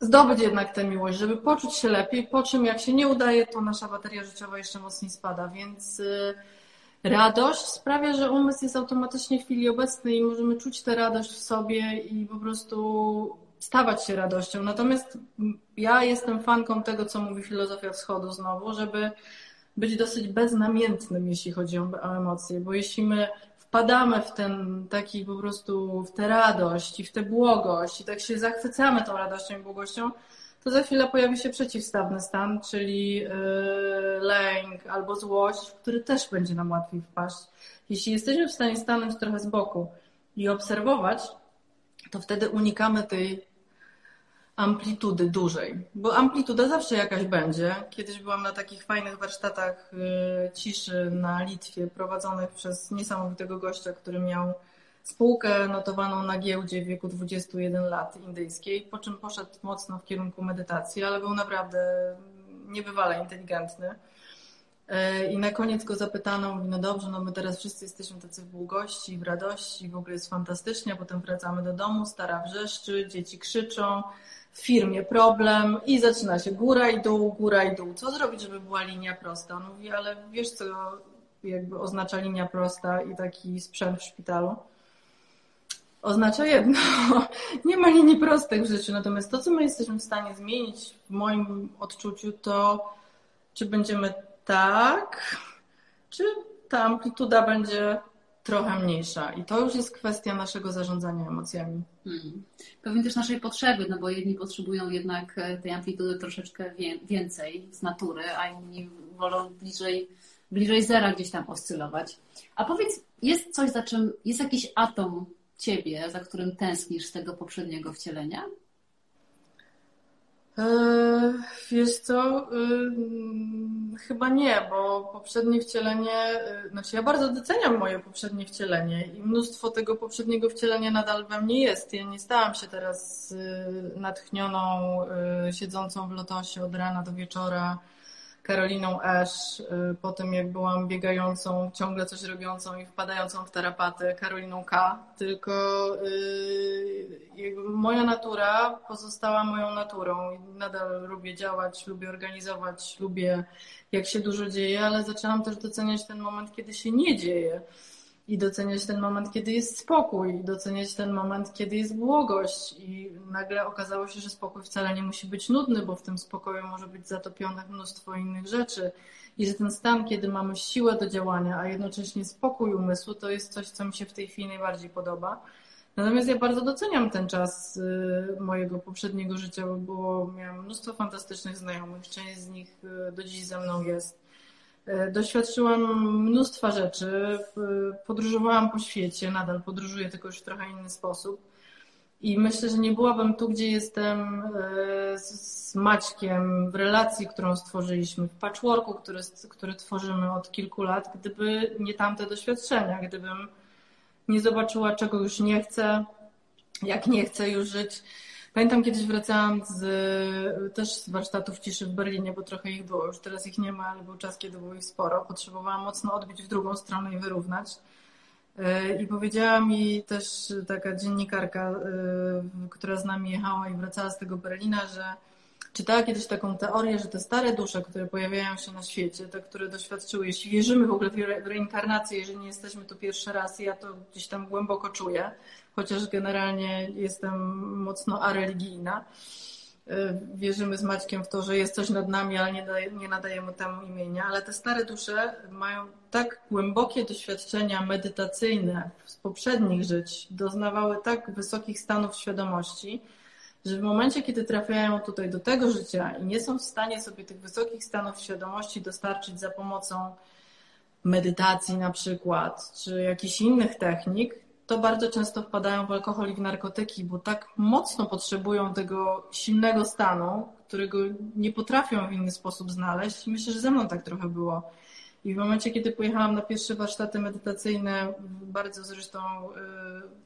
zdobyć jednak tę miłość, żeby poczuć się lepiej, po czym jak się nie udaje, to nasza bateria życiowa jeszcze mocniej spada, więc y, radość sprawia, że umysł jest automatycznie w chwili obecnej i możemy czuć tę radość w sobie i po prostu stawać się radością. Natomiast ja jestem fanką tego, co mówi filozofia wschodu znowu, żeby być dosyć beznamiętnym, jeśli chodzi o emocje, bo jeśli my wpadamy w ten taki po prostu, w tę radość i w tę błogość i tak się zachwycamy tą radością i błogością, to za chwilę pojawi się przeciwstawny stan, czyli yy, lęk albo złość, w który też będzie nam łatwiej wpaść. Jeśli jesteśmy w stanie stanąć trochę z boku i obserwować, to wtedy unikamy tej amplitudy dużej, bo amplituda zawsze jakaś będzie. Kiedyś byłam na takich fajnych warsztatach y, ciszy na Litwie, prowadzonych przez niesamowitego gościa, który miał spółkę notowaną na giełdzie w wieku 21 lat indyjskiej, po czym poszedł mocno w kierunku medytacji, ale był naprawdę niebywale inteligentny. Y, I na koniec go zapytano, mówi, no dobrze, no my teraz wszyscy jesteśmy tacy w błogości, w radości, w ogóle jest fantastycznie, potem wracamy do domu, stara wrzeszczy, dzieci krzyczą, w firmie problem i zaczyna się góra i dół, góra i dół. Co zrobić, żeby była linia prosta? On mówi, ale wiesz co jakby oznacza linia prosta i taki sprzęt w szpitalu? Oznacza jedno. Nie ma linii prostych w życiu. Natomiast to, co my jesteśmy w stanie zmienić w moim odczuciu, to czy będziemy tak, czy ta amplituda będzie trochę mniejsza. I to już jest kwestia naszego zarządzania emocjami. Hmm. Pewnie też naszej potrzeby, no bo jedni potrzebują jednak e, tej amplitudy troszeczkę więcej z natury, a inni wolą bliżej, bliżej zera gdzieś tam oscylować. A powiedz, jest coś, za czym, jest jakiś atom ciebie, za którym tęsknisz z tego poprzedniego wcielenia? E, wiesz co, chyba nie, bo poprzednie wcielenie, y, znaczy ja bardzo doceniam moje poprzednie wcielenie i mnóstwo tego poprzedniego wcielenia nadal we mnie jest. Ja nie stałam się teraz natchnioną, siedzącą w lotosie od rana do wieczora Karoliną Esz, y, po tym jak byłam biegającą, ciągle coś robiącą i wpadającą w tarapaty Karoliną K, tylko yy, moja natura pozostała moją naturą. Nadal lubię działać, lubię organizować, lubię jak się dużo dzieje, ale zaczęłam też doceniać ten moment, kiedy się nie dzieje i doceniać ten moment, kiedy jest spokój, i doceniać ten moment, kiedy jest błogość. I nagle okazało się, że spokój wcale nie musi być nudny, bo w tym spokoju może być zatopione mnóstwo innych rzeczy. I że ten stan, kiedy mamy siłę do działania, a jednocześnie spokój umysłu, to jest coś, co mi się w tej chwili najbardziej podoba. Natomiast ja bardzo doceniam ten czas y, mojego poprzedniego życia, bo było, miałam mnóstwo fantastycznych znajomych, część z nich y, do dziś ze mną jest doświadczyłam mnóstwa rzeczy, podróżowałam po świecie, nadal podróżuję, tylko już w trochę inny sposób. I myślę, że nie byłabym tu, gdzie jestem e, z Maćkiem, w relacji, którą stworzyliśmy, w patchworku, który, który tworzymy od kilku lat, gdyby nie tamte doświadczenia, gdybym nie zobaczyła, czego już nie chcę, jak nie chcę już żyć, Pamiętam kiedyś wracałam z, też z warsztatów ciszy w Berlinie, bo trochę ich było, już teraz ich nie ma, ale był czas, kiedy było ich sporo. Potrzebowałam mocno odbić w drugą stronę i wyrównać. I powiedziała mi też taka dziennikarka, y, która z nami jechała i wracała z tego Berlina, że czytała kiedyś taką teorię, że te stare dusze, które pojawiają się na świecie, te, które doświadczyły, jeśli wierzymy w ogóle w reinkarnację, jeżeli nie jesteśmy tu pierwszy raz, ja to gdzieś tam głęboko czuję, chociaż generalnie jestem mocno areligijna. Y, wierzymy z Maćkiem w to, że jest coś nad nami, ale nie, daje, nie nadajemy temu imienia. Ale te stare dusze mają tak głębokie doświadczenia medytacyjne z poprzednich żyć, doznawały tak wysokich stanów świadomości, że w momencie, kiedy trafiają tutaj do tego życia i nie są w stanie sobie tych wysokich stanów świadomości dostarczyć za pomocą medytacji na przykład, czy jakichś innych technik, to bardzo często wpadają w alkohol i w narkotyki, bo tak mocno potrzebują tego silnego stanu, którego nie potrafią w inny sposób znaleźć. Myślę, że ze mną tak trochę było. I w momencie, kiedy pojechałam na pierwsze warsztaty medytacyjne, bardzo zresztą y,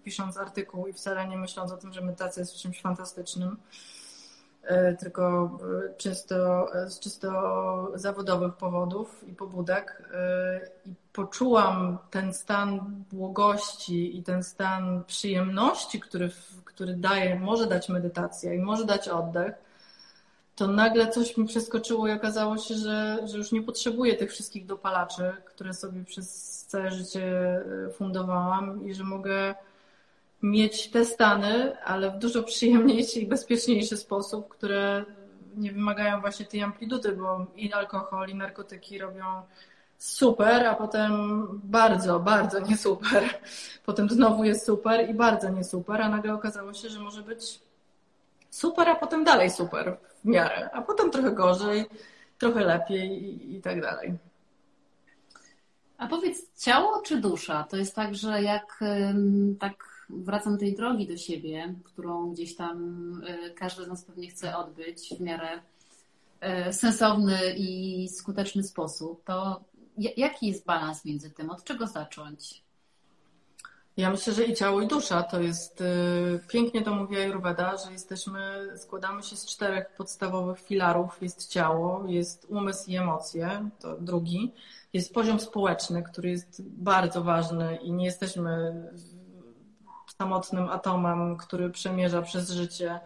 pisząc artykuł i wcale nie myśląc o tym, że medytacja jest czymś fantastycznym, tylko y, czysto, z czysto zawodowych powodów i pobudek. I poczułam ten stan błogości i ten stan przyjemności, który, który daje, może dać medytacja i może dać oddech to nagle coś mi przeskoczyło i okazało się, że, że już nie potrzebuję tych wszystkich dopalaczy, które sobie przez całe życie e, fundowałam i że mogę mieć te stany, ale w dużo przyjemniejszy i bezpieczniejszy sposób, które nie wymagają właśnie tej amplitudy, bo i alkohol, i narkotyki robią super, a potem bardzo, bardzo nie super. Potem znowu jest super i bardzo nie super, a nagle okazało się, że może być super, a potem dalej super w miarę, a potem trochę gorzej, trochę lepiej i, i tak dalej. A powiedz, ciało czy dusza? To jest tak, że jak tak wracam do tej drogi do siebie, którą gdzieś tam e, każdy z nas pewnie chce odbyć w miarę e, sensowny i skuteczny sposób, to jaki jest balans między tym? Od czego zacząć? Ja myślę, że i ciało, i dusza to jest, y, pięknie to mówi Ayurveda, że jesteśmy, składamy się z czterech podstawowych filarów. Jest ciało, jest umysł i emocje, to drugi. Jest poziom społeczny, który jest bardzo ważny i nie jesteśmy samotnym atomem, który przemierza przez życie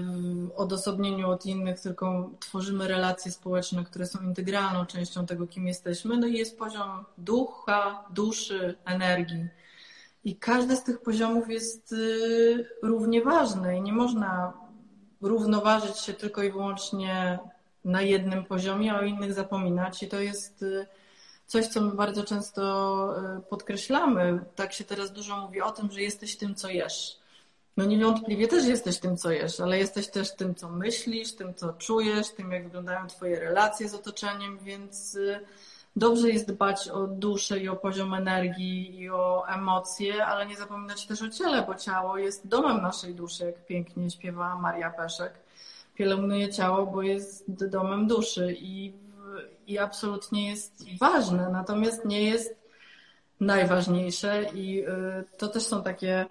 w odosobnieniu od innych, tylko tworzymy relacje społeczne, które są integralną częścią tego, kim jesteśmy. No i jest poziom ducha, duszy, energii. I każdy z tych poziomów jest y, równie ważny i nie można równoważyć się tylko i wyłącznie na jednym poziomie, a o innych zapominać. I to jest y, coś, co my bardzo często y, podkreślamy. Tak się teraz dużo mówi o tym, że jesteś tym, co jesz. No niewątpliwie też jesteś tym, co jesz, ale jesteś też tym, co myślisz, tym, co czujesz, tym, jak wyglądają Twoje relacje z otoczeniem, więc y, dobrze jest dbać o duszę i o poziom energii i o emocje, ale nie zapominać też o ciele, bo ciało jest domem naszej duszy, jak pięknie śpiewa Maria Peszek. Pielęgnuje ciało, bo jest domem duszy i, i absolutnie jest ważne, natomiast nie jest najważniejsze i y, to też są takie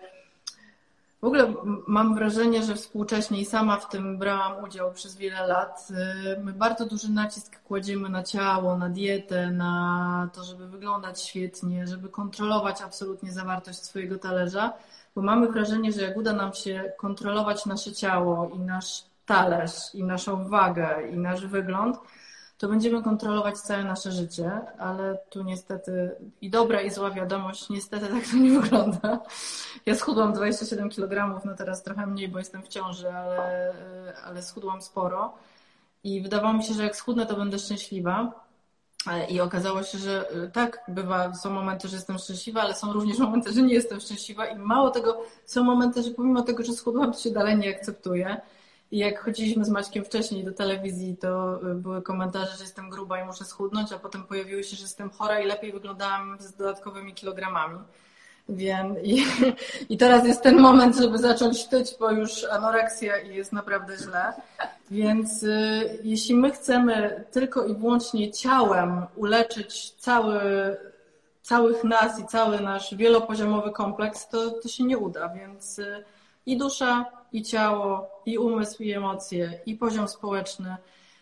w ogóle mam wrażenie, że współcześnie i sama w tym brałam udział przez wiele lat. Y, my bardzo duży nacisk kładziemy na ciało, na dietę, na to, żeby wyglądać świetnie, żeby kontrolować absolutnie zawartość swojego talerza, bo mamy wrażenie, że jak uda nam się kontrolować nasze ciało i nasz talerz, i naszą wagę, i nasz wygląd, to będziemy kontrolować całe nasze życie, ale tu niestety i dobra i zła wiadomość, niestety tak to nie wygląda. Ja schudłam 27 kg, no teraz trochę mniej, bo jestem w ciąży, ale, ale schudłam sporo i wydawało mi się, że jak schudnę, to będę szczęśliwa. I okazało się, że y, tak, bywa, są momenty, że jestem szczęśliwa, ale są również momenty, że nie jestem szczęśliwa i mało tego, są momenty, że pomimo tego, że schudłam, to się dalej nie akceptuję. Jak chodziliśmy z Maćkiem wcześniej do telewizji, to y, były komentarze, że jestem gruba i muszę schudnąć, a potem pojawiły się, że jestem chora i lepiej wyglądałam z dodatkowymi kilogramami. Wiem. I, I teraz jest ten moment, żeby zacząć tyć, bo już anoreksja i jest naprawdę źle. Więc y, jeśli my chcemy tylko i wyłącznie ciałem uleczyć cały, całych nas i cały nasz wielopoziomowy kompleks, to, to się nie uda. Więc y, i dusza, i ciało, i umysł, i emocje, i poziom społeczny.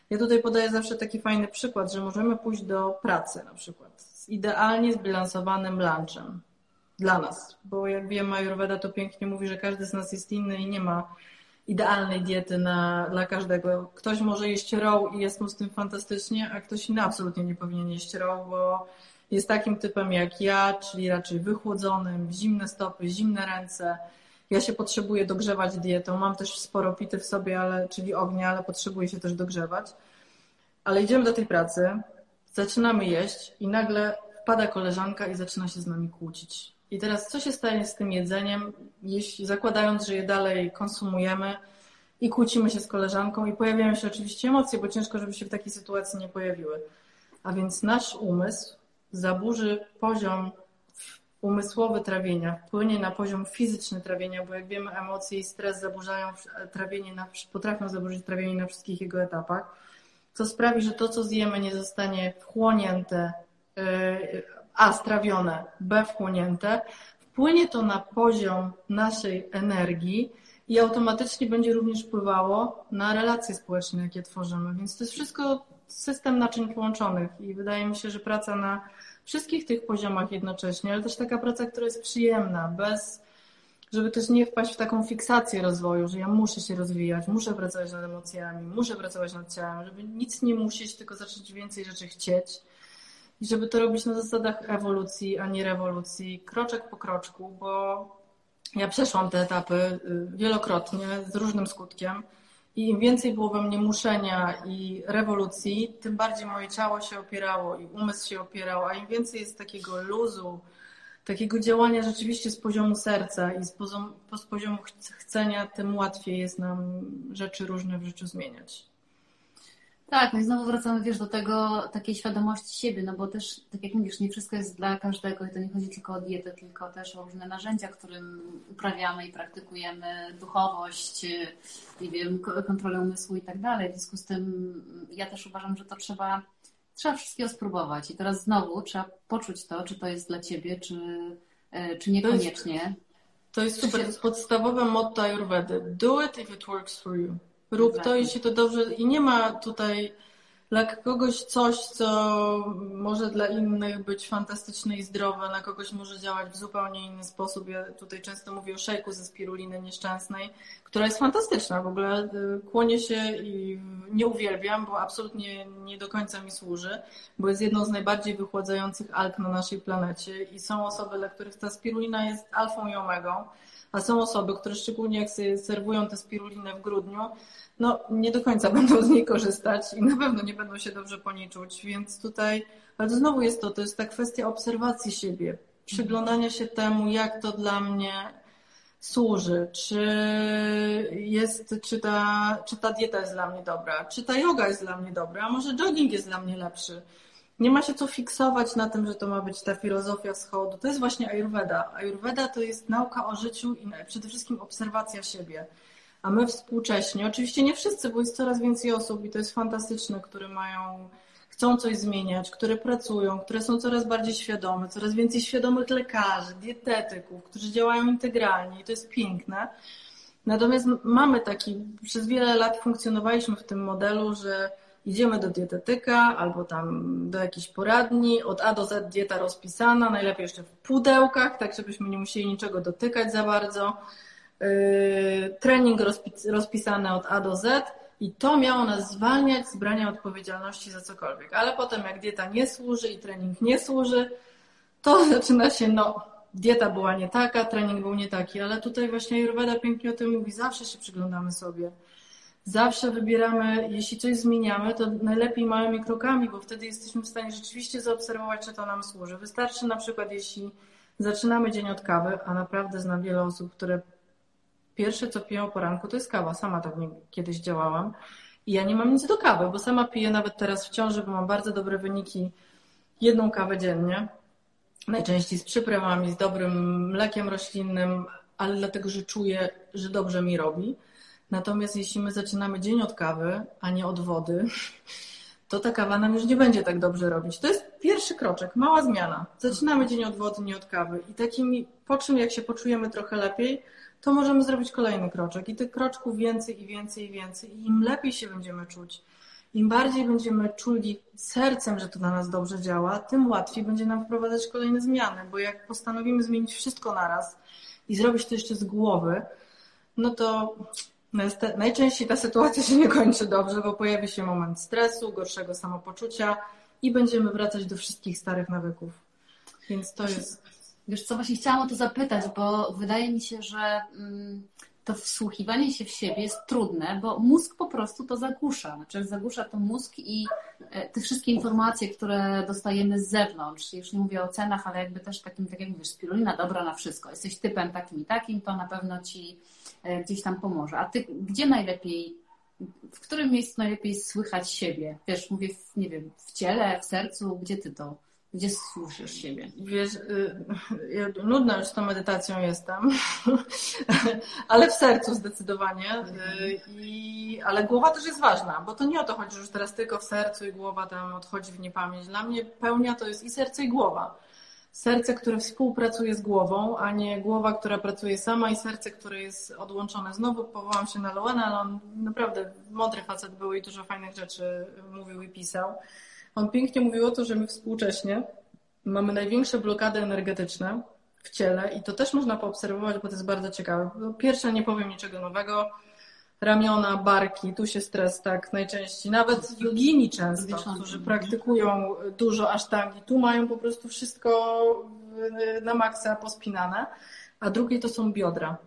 Ja tutaj podaję zawsze taki fajny przykład, że możemy pójść do pracy na przykład z idealnie zbilansowanym lunchem dla nas, bo jak wiemy, Ayurveda to pięknie mówi, że każdy z nas jest inny i nie ma idealnej diety na, dla każdego. Ktoś może jeść raw i jest mu z tym fantastycznie, a ktoś inny absolutnie nie powinien jeść raw, bo jest takim typem jak ja, czyli raczej wychłodzonym, zimne stopy, zimne ręce, ja się potrzebuję dogrzewać dietą. Mam też sporo pity w sobie, ale, czyli ognia, ale potrzebuję się też dogrzewać. Ale idziemy do tej pracy, zaczynamy jeść i nagle wpada koleżanka i zaczyna się z nami kłócić. I teraz co się stanie z tym jedzeniem, jeśli zakładając, że je dalej konsumujemy i kłócimy się z koleżanką i pojawiają się oczywiście emocje, bo ciężko, żeby się w takiej sytuacji nie pojawiły. A więc nasz umysł zaburzy poziom umysłowy trawienia wpłynie na poziom fizyczny trawienia, bo jak wiemy, emocje i stres zaburzają trawienie na, potrafią zaburzyć trawienie na wszystkich jego etapach, co sprawi, że to, co zjemy, nie zostanie wchłonięte, y, a strawione, b wchłonięte, wpłynie to na poziom naszej energii i automatycznie będzie również wpływało na relacje społeczne, jakie tworzymy. Więc to jest wszystko system naczyń połączonych i wydaje mi się, że praca na wszystkich tych poziomach jednocześnie, ale też taka praca, która jest przyjemna, bez, żeby też nie wpaść w taką fiksację rozwoju, że ja muszę się rozwijać, muszę pracować nad emocjami, muszę pracować nad ciałem, żeby nic nie musieć, tylko zacząć więcej rzeczy chcieć i żeby to robić na zasadach ewolucji, a nie rewolucji, kroczek po kroczku, bo ja przeszłam te etapy y, wielokrotnie z różnym skutkiem. I im więcej było we mnie muszenia i rewolucji, tym bardziej moje ciało się opierało i umysł się opierał, a im więcej jest takiego luzu, takiego działania rzeczywiście z poziomu serca i z poziomu, z poziomu chcenia, tym łatwiej jest nam rzeczy różne w życiu zmieniać. Tak, no i znowu wracamy, wiesz, do tego, takiej świadomości siebie, no bo też, tak jak mówisz, nie wszystko jest dla każdego i to nie chodzi tylko o dietę, tylko też o różne narzędzia, którym uprawiamy i praktykujemy duchowość, nie wiem, kontrolę umysłu i tak dalej. W związku z tym ja też uważam, że to trzeba, trzeba wszystkiego spróbować i teraz znowu trzeba poczuć to, czy to jest dla ciebie, czy, e, czy niekoniecznie. To jest, to jest super, to jest podstawowe motto Ayurvedy. Do it if it works for you. Rób to, jeśli to dobrze. I nie ma tutaj dla kogoś coś, co może dla innych być fantastyczne i zdrowe, na kogoś może działać w zupełnie inny sposób. Ja tutaj często mówię o szejku ze spiruliny nieszczęsnej, która jest fantastyczna. W ogóle y, kłonię się i nie uwielbiam, bo absolutnie nie do końca mi służy, bo jest jedną z najbardziej wychładzających alg na naszej planecie i są osoby, dla których ta spirulina jest alfą i omegą, a są osoby, które szczególnie jak sobie serwują tę spirulinę w grudniu, no nie do końca będą z niej korzystać i na pewno nie będą się dobrze po niej czuć, więc tutaj, ale to znowu jest to, to jest ta kwestia obserwacji siebie, przyglądania się temu, jak to dla mnie służy, czy jest, czy ta, czy ta dieta jest dla mnie dobra, czy ta yoga jest dla mnie dobra, a może jogging jest dla mnie lepszy. Nie ma się co fiksować na tym, że to ma być ta filozofia wschodu. To jest właśnie Ayurveda. Ayurveda to jest nauka o życiu i przede wszystkim obserwacja siebie. A my współcześnie, oczywiście nie wszyscy, bo jest coraz więcej osób i to jest fantastyczne, które mają, chcą coś zmieniać, które pracują, które są coraz bardziej świadome, coraz więcej świadomych lekarzy, dietetyków, którzy działają integralnie i to jest piękne. Natomiast mamy taki, przez wiele lat funkcjonowaliśmy w tym modelu, że idziemy do dietetyka albo tam do jakiejś poradni, od A do Z dieta rozpisana, najlepiej jeszcze w pudełkach, tak żebyśmy nie musieli niczego dotykać za bardzo Yy, trening rozpisany od A do Z i to miało nas zwalniać z brania odpowiedzialności za cokolwiek. Ale potem jak dieta nie służy i trening nie służy, to zaczyna się, no, dieta była nie taka, trening był nie taki, ale tutaj właśnie Ayurveda pięknie o tym mówi, zawsze się przyglądamy sobie. Zawsze wybieramy, jeśli coś zmieniamy, to najlepiej małymi krokami, bo wtedy jesteśmy w stanie rzeczywiście zaobserwować, czy to nam służy. Wystarczy na przykład, jeśli zaczynamy dzień od kawy, a naprawdę znam wiele osób, które pierwsze co piję o poranku to jest kawa. Sama tak kiedyś działałam. I ja nie mam nic do kawy, bo sama piję nawet teraz w ciąży, bo mam bardzo dobre wyniki. Jedną kawę dziennie. Najczęściej z przyprawami, z dobrym mlekiem roślinnym, ale dlatego, że czuję, że dobrze mi robi. Natomiast jeśli my zaczynamy dzień od kawy, a nie od wody, to ta kawa nam już nie będzie tak dobrze robić. To jest pierwszy kroczek, mała zmiana. Zaczynamy dzień od wody, nie od kawy. I takimi, po czym jak się poczujemy trochę lepiej, to możemy zrobić kolejny kroczek. I tych kroczków więcej i więcej i więcej. I im lepiej się będziemy czuć, im bardziej będziemy czuli sercem, że to na nas dobrze działa, tym łatwiej będzie nam wprowadzać kolejne zmiany. Bo jak postanowimy zmienić wszystko naraz i zrobić to jeszcze z głowy, no to najczęściej ta sytuacja się nie kończy dobrze, bo pojawi się moment stresu, gorszego samopoczucia i będziemy wracać do wszystkich starych nawyków. Więc to jest Wiesz co, właśnie chciałam o to zapytać, bo wydaje mi się, że mm, to wsłuchiwanie się w siebie jest trudne, bo mózg po prostu to zagłusza. Znaczy zagłusza to mózg i e, te wszystkie informacje, które dostajemy z zewnątrz, już nie mówię o cenach, ale jakby też takim, tak jak mówisz, spirulina dobra na wszystko. Jesteś typem takim i takim, to na pewno ci gdzieś tam pomoże. A ty gdzie najlepiej, w którym miejscu najlepiej słychać siebie? Wiesz, mówię, w, nie wiem, w ciele, w sercu, gdzie ty to gdzie słyszysz siebie? Wiesz, y, ja nudna już z tą medytacją jestem, ale w sercu zdecydowanie. Y, I, ale głowa też jest ważna, bo to nie o to chodzi, że już teraz tylko w sercu i głowa tam odchodzi w niepamięć. Dla mnie pełnia to jest i serce, i głowa. Serce, które współpracuje z głową, a nie głowa, która pracuje sama i serce, które jest odłączone. Znowu powołam się na Loena, ale on naprawdę mądry facet był i dużo fajnych rzeczy mówił i pisał. On pięknie mówił o to, że my współcześnie mamy największe blokady energetyczne w ciele i to też można poobserwować, bo to jest bardzo ciekawe. Pierwsze, nie powiem niczego nowego, ramiona, barki, tu się stres tak najczęściej. Nawet jogini często, którzy praktykują dużo asztangi, tu mają po prostu wszystko na maksa pospinane, a drugie to są biodra.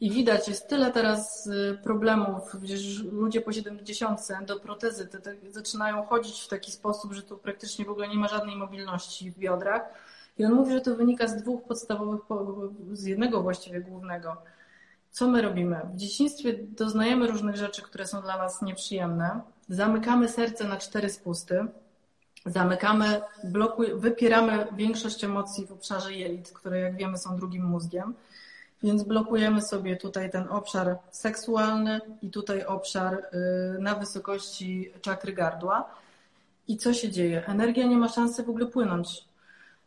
I widać, jest tyle teraz y, problemów, przecież ludzie po 70 do protezy te, te, zaczynają chodzić w taki sposób, że tu praktycznie w ogóle nie ma żadnej mobilności w biodrach. I on mówi, że to wynika z dwóch podstawowych, z jednego właściwie głównego. Co my robimy? W dzieciństwie doznajemy różnych rzeczy, które są dla nas nieprzyjemne. Zamykamy serce na cztery spusty. Zamykamy, blokuj, wypieramy większość emocji w obszarze jelit, które jak wiemy są drugim mózgiem. Więc blokujemy sobie tutaj ten obszar seksualny i tutaj obszar y, na wysokości czakry gardła. I co się dzieje? Energia nie ma szansy w ogóle płynąć.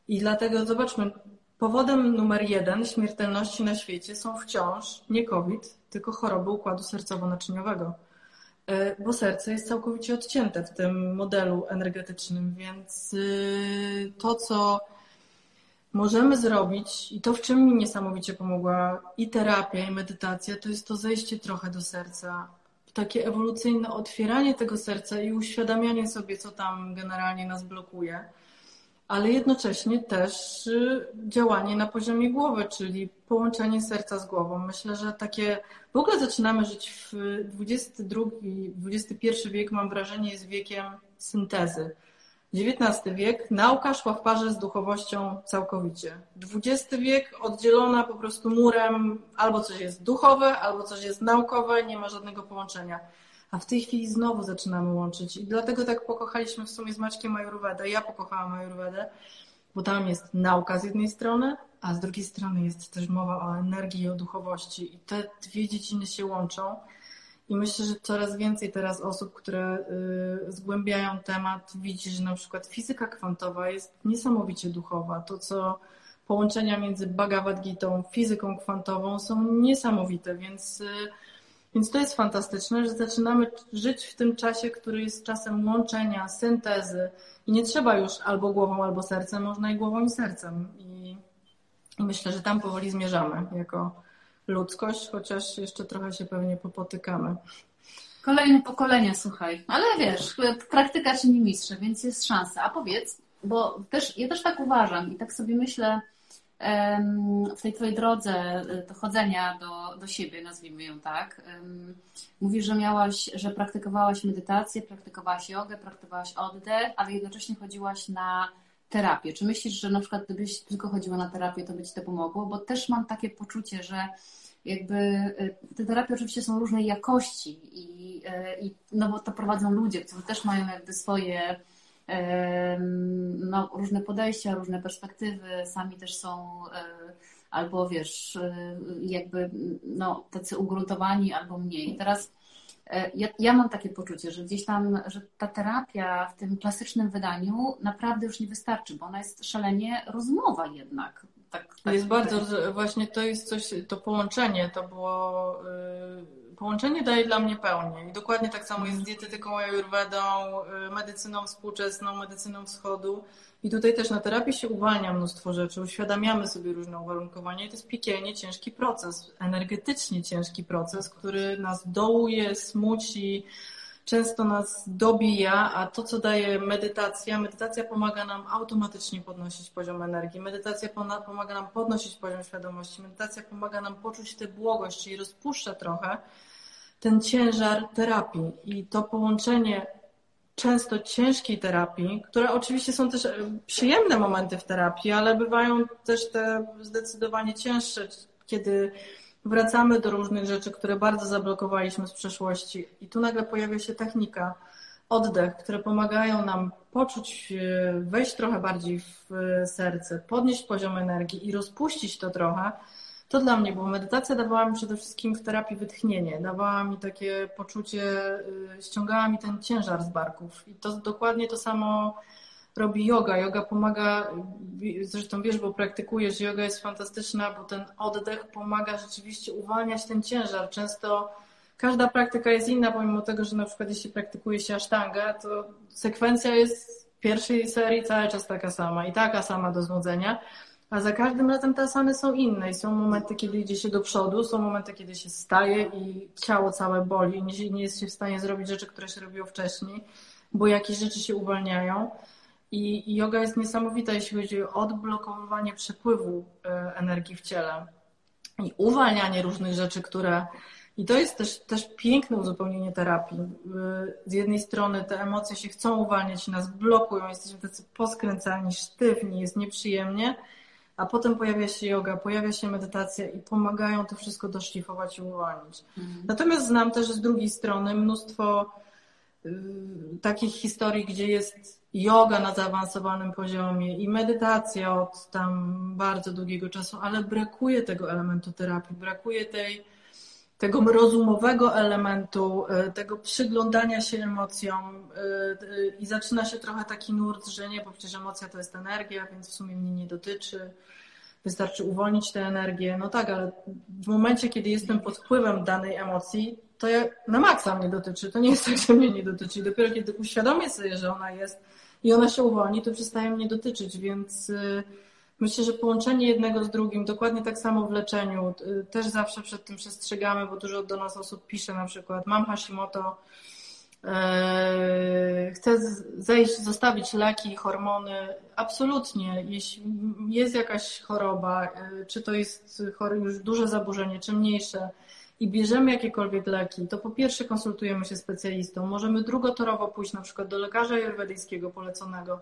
I dlatego zobaczmy, powodem numer jeden śmiertelności na świecie są wciąż nie COVID, tylko choroby układu sercowo-naczyniowego. Y, bo serce jest całkowicie odcięte w tym modelu energetycznym, więc y, to, co możemy zrobić i to, w czym mi niesamowicie pomogła i terapia, i medytacja, to jest to zejście trochę do serca. Takie ewolucyjne otwieranie tego serca i uświadamianie sobie, co tam generalnie nas blokuje, ale jednocześnie też y, działanie na poziomie głowy, czyli połączenie serca z głową. Myślę, że takie w ogóle zaczynamy żyć w XXI, XXI wiek, mam wrażenie, jest wiekiem syntezy XIX wiek nauka szła w parze z duchowością całkowicie. XX wiek oddzielona po prostu murem, albo coś jest duchowe, albo coś jest naukowe, nie ma żadnego połączenia. A w tej chwili znowu zaczynamy łączyć. I dlatego tak pokochaliśmy w sumie z Maćkiem Ajurvedę. Ja pokochałam Ajurvedę, bo tam jest nauka z jednej strony, a z drugiej strony jest też mowa o energii i o duchowości. I te dwie dziedziny się łączą. I myślę, że coraz więcej teraz osób, które y, zgłębiają temat, widzi, że na przykład fizyka kwantowa jest niesamowicie duchowa. To, co połączenia między Bhagavad Gitą, fizyką kwantową są niesamowite, więc, y, więc to jest fantastyczne, że zaczynamy żyć w tym czasie, który jest czasem łączenia, syntezy i nie trzeba już albo głową, albo sercem, można i głową i sercem. I, myślę, że tam powoli zmierzamy jako ludzkość, chociaż jeszcze trochę się pewnie popotykamy. Kolejne pokolenia, słuchaj. Ale wiesz, praktyka czyni mistrza, więc jest szansa. A powiedz, bo też, ja też tak uważam i tak sobie myślę w tej twojej drodze do chodzenia do, do siebie, nazwijmy ją tak. Mówisz, że miałaś, że praktykowałaś medytację, praktykowałaś jogę, praktykowałaś oddech, ale jednocześnie chodziłaś na terapię. Czy myślisz, że na przykład gdybyś tylko chodziła na terapię, to by Ci to pomogło? Bo też mam takie poczucie, że jakby y, te terapie oczywiście są różnej jakości i, y, i no bo to prowadzą ludzie, którzy też mają jakby swoje no, różne podejścia, różne perspektywy, sami też są y, albo wiesz, jakby no, tacy ugruntowani, albo mniej. Teraz E, ja, ja, mam takie poczucie, że gdzieś tam, że ta terapia w tym klasycznym wydaniu naprawdę już nie wystarczy, bo ona jest szalenie rozmowa jednak. Tak, tak jest bardzo, właśnie to jest coś, to połączenie, to było, yy, połączenie daje dla mnie pełnię. I dokładnie tak samo jest z dietetyką ayurvedą, yy, medycyną współczesną, medycyną wschodu. I tutaj też na terapii się uwalnia mnóstwo rzeczy, uświadamiamy sobie różne uwarunkowania i to jest piekielnie ciężki proces, energetycznie ciężki proces, który nas dołuje, smuci, często nas dobija, a to, co daje medytacja, medytacja pomaga nam automatycznie podnosić poziom energii, medytacja pomaga nam podnosić poziom świadomości, medytacja pomaga nam poczuć tę błogość, czyli rozpuszcza trochę ten ciężar terapii i to połączenie często ciężkiej terapii, które oczywiście są też e, przyjemne momenty w terapii, ale bywają też te zdecydowanie cięższe, kiedy wracamy do różnych rzeczy, które bardzo zablokowaliśmy z przeszłości. I tu nagle pojawia się technika, oddech, które pomagają nam poczuć, e, wejść trochę bardziej w e, serce, podnieść poziom energii i rozpuścić to trochę to dla mnie, bo medytacja dawała mi przede wszystkim w terapii wytchnienie, dawała mi takie poczucie, y, ściągała mi ten ciężar z barków. I to dokładnie to samo robi yoga. Yoga pomaga, y, zresztą wiesz, bo praktykujesz, yoga jest fantastyczna, bo ten oddech pomaga rzeczywiście uwalniać ten ciężar. Często każda praktyka jest inna, pomimo tego, że na przykład jeśli praktykuje się asztangę, to sekwencja jest pierwszej serii cały czas taka sama i taka sama do znudzenia a za każdym razem te asany są inne i są momenty, kiedy idzie się do przodu, są momenty, kiedy się staje i ciało całe boli, nie, jest się w stanie zrobić rzeczy, które się robiło wcześniej, bo jakieś rzeczy się uwalniają. I, yoga jest niesamowita, jeśli chodzi o odblokowywanie przepływu e, energii w ciele i uwalnianie różnych rzeczy, które. I to jest też, też piękne uzupełnienie terapii. E, z jednej strony te emocje się chcą uwalniać nas blokują, jesteśmy tacy poskręcani, sztywni, jest nieprzyjemnie, a potem pojawia się yoga, pojawia się medytacja i pomagają to wszystko doszlifować i uwolnić. Mhm. Natomiast znam też z drugiej strony mnóstwo y, takich historii, gdzie jest yoga na zaawansowanym poziomie i medytacja od tam bardzo długiego czasu, ale brakuje tego elementu terapii, brakuje tej, tego rozumowego elementu, y, tego przyglądania się emocjom y, i zaczyna się trochę taki nurt, że nie, bo przecież emocja to jest energia, więc w sumie mnie nie dotyczy. Wystarczy uwolnić tę energię. No tak, ale w momencie, kiedy jestem pod wpływem danej emocji, to ja, na maksa mnie dotyczy. To nie jest tak, że mnie nie dotyczy. I dopiero kiedy uświadomię sobie, że ona jest i ona się uwolni, to przestaje mnie dotyczyć, więc myślę, że połączenie jednego z drugim, dokładnie tak samo w leczeniu, y, też zawsze przed tym przestrzegamy, bo dużo do nas osób pisze na przykład, mam Hashimoto, y, chcę zejść, zostawić leki, hormony. Absolutnie, jeśli jest jakaś choroba, czy to jest już duże zaburzenie, czy mniejsze, i bierzemy jakiekolwiek leki, to po pierwsze konsultujemy się specjalistą. Możemy drugotorowo pójść na przykład do lekarza ajurwedyjskiego poleconego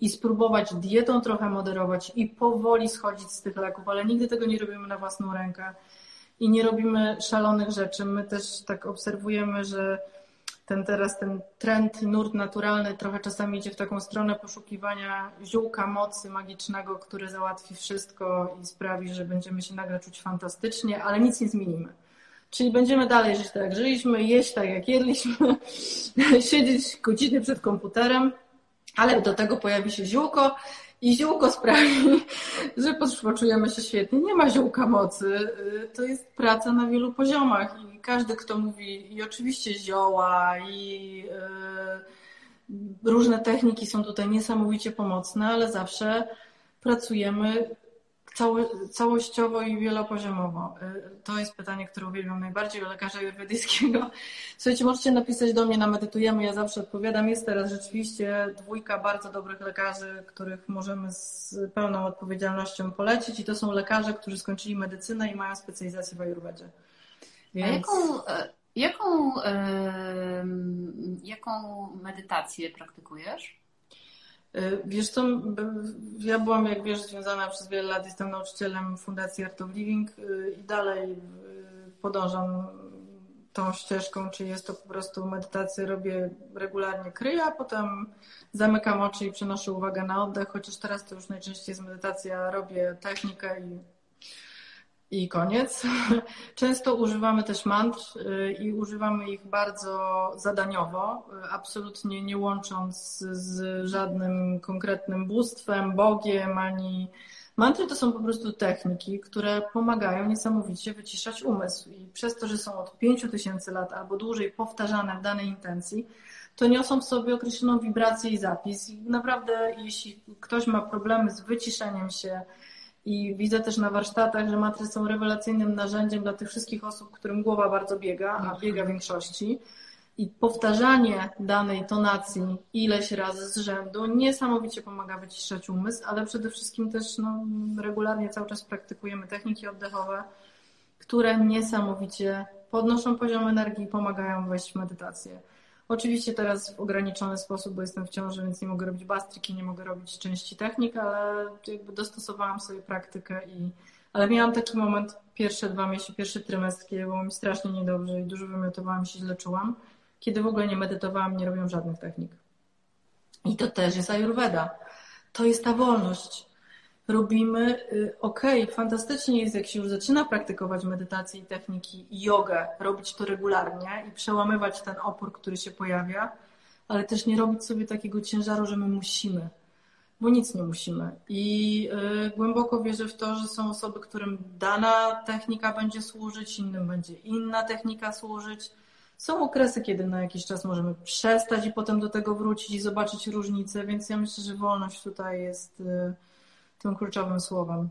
i spróbować dietą trochę moderować i powoli schodzić z tych leków, ale nigdy tego nie robimy na własną rękę i nie robimy szalonych rzeczy. My też tak obserwujemy, że ten teraz ten trend, nurt naturalny trochę czasami idzie w taką stronę poszukiwania ziółka mocy magicznego, który załatwi wszystko i sprawi, że będziemy się nagle czuć fantastycznie, ale nic nie zmienimy. Czyli będziemy dalej żyć tak jak żyliśmy, jeść tak jak jedliśmy, siedzieć godziny przed komputerem, ale do tego pojawi się ziółko i ziółko sprawi, że poczujemy się świetnie. Nie ma ziółka mocy. To jest praca na wielu poziomach i każdy, kto mówi i oczywiście zioła i e, różne techniki są tutaj niesamowicie pomocne, ale zawsze pracujemy całościowo i wielopoziomowo? Y, to jest pytanie, które uwielbiam najbardziej o lekarza jurwedyjskiego. Słuchajcie, możecie napisać do mnie na Medytujemy, ja zawsze odpowiadam. Jest teraz rzeczywiście dwójka bardzo dobrych lekarzy, których możemy z pełną odpowiedzialnością polecić i to są lekarze, którzy skończyli medycynę i mają specjalizację w ajurwedzie. Więc... A jaką, e, jaką, jaką medytację praktykujesz? Y, wiesz co, ja byłam, jak wiesz, związana przez wiele lat, jestem nauczycielem Fundacji Art of Living y, i dalej y, podążam tą ścieżką, czy jest to po prostu medytacja, robię regularnie kryję, a potem zamykam oczy i przenoszę uwagę na oddech, chociaż teraz to już najczęściej jest medytacja, robię technikę i i koniec. Często używamy też mantr y, i używamy ich bardzo zadaniowo, y, absolutnie nie łącząc z żadnym konkretnym bóstwem, Bogiem ani. Mantry to są po prostu techniki, które pomagają niesamowicie wyciszać umysł i przez to, że są od 5000 lat albo dłużej powtarzane w danej intencji, to niosą w sobie określoną wibrację i zapis. I naprawdę, jeśli ktoś ma problemy z wyciszeniem się, i widzę też na warsztatach, że matry są rewelacyjnym narzędziem dla tych wszystkich osób, którym głowa bardzo biega, a mhm. biega większości. I powtarzanie danej tonacji ileś razy z rzędu niesamowicie pomaga wyciszać umysł, ale przede wszystkim też no, regularnie cały czas praktykujemy techniki oddechowe, które niesamowicie podnoszą poziom energii i pomagają wejść w medytację. Oczywiście teraz w ograniczony sposób, bo jestem w ciąży, więc nie mogę robić bastryki, nie mogę robić części technik, ale jakby dostosowałam sobie praktykę i ale miałam taki moment pierwsze dwa miesiące, pierwszy trymestr, kiedy było mi strasznie niedobrze i dużo wymiotowałam się, źle czułam, kiedy w ogóle nie medytowałam, nie robiłam żadnych technik. I to też jest ayurveda. To jest ta wolność robimy, y, okej, okay, fantastycznie jest, jak się już zaczyna praktykować medytację i techniki i jogę, robić to regularnie i przełamywać ten opór, który się pojawia, ale też nie robić sobie takiego ciężaru, że my musimy, bo nic nie musimy. I y, głęboko wierzę w to, że są osoby, którym dana technika będzie służyć, innym będzie inna technika służyć. Są okresy, kiedy na jakiś czas możemy przestać i potem do tego wrócić i zobaczyć różnice, więc ja myślę, że wolność tutaj jest. Tym kluczowym słowem.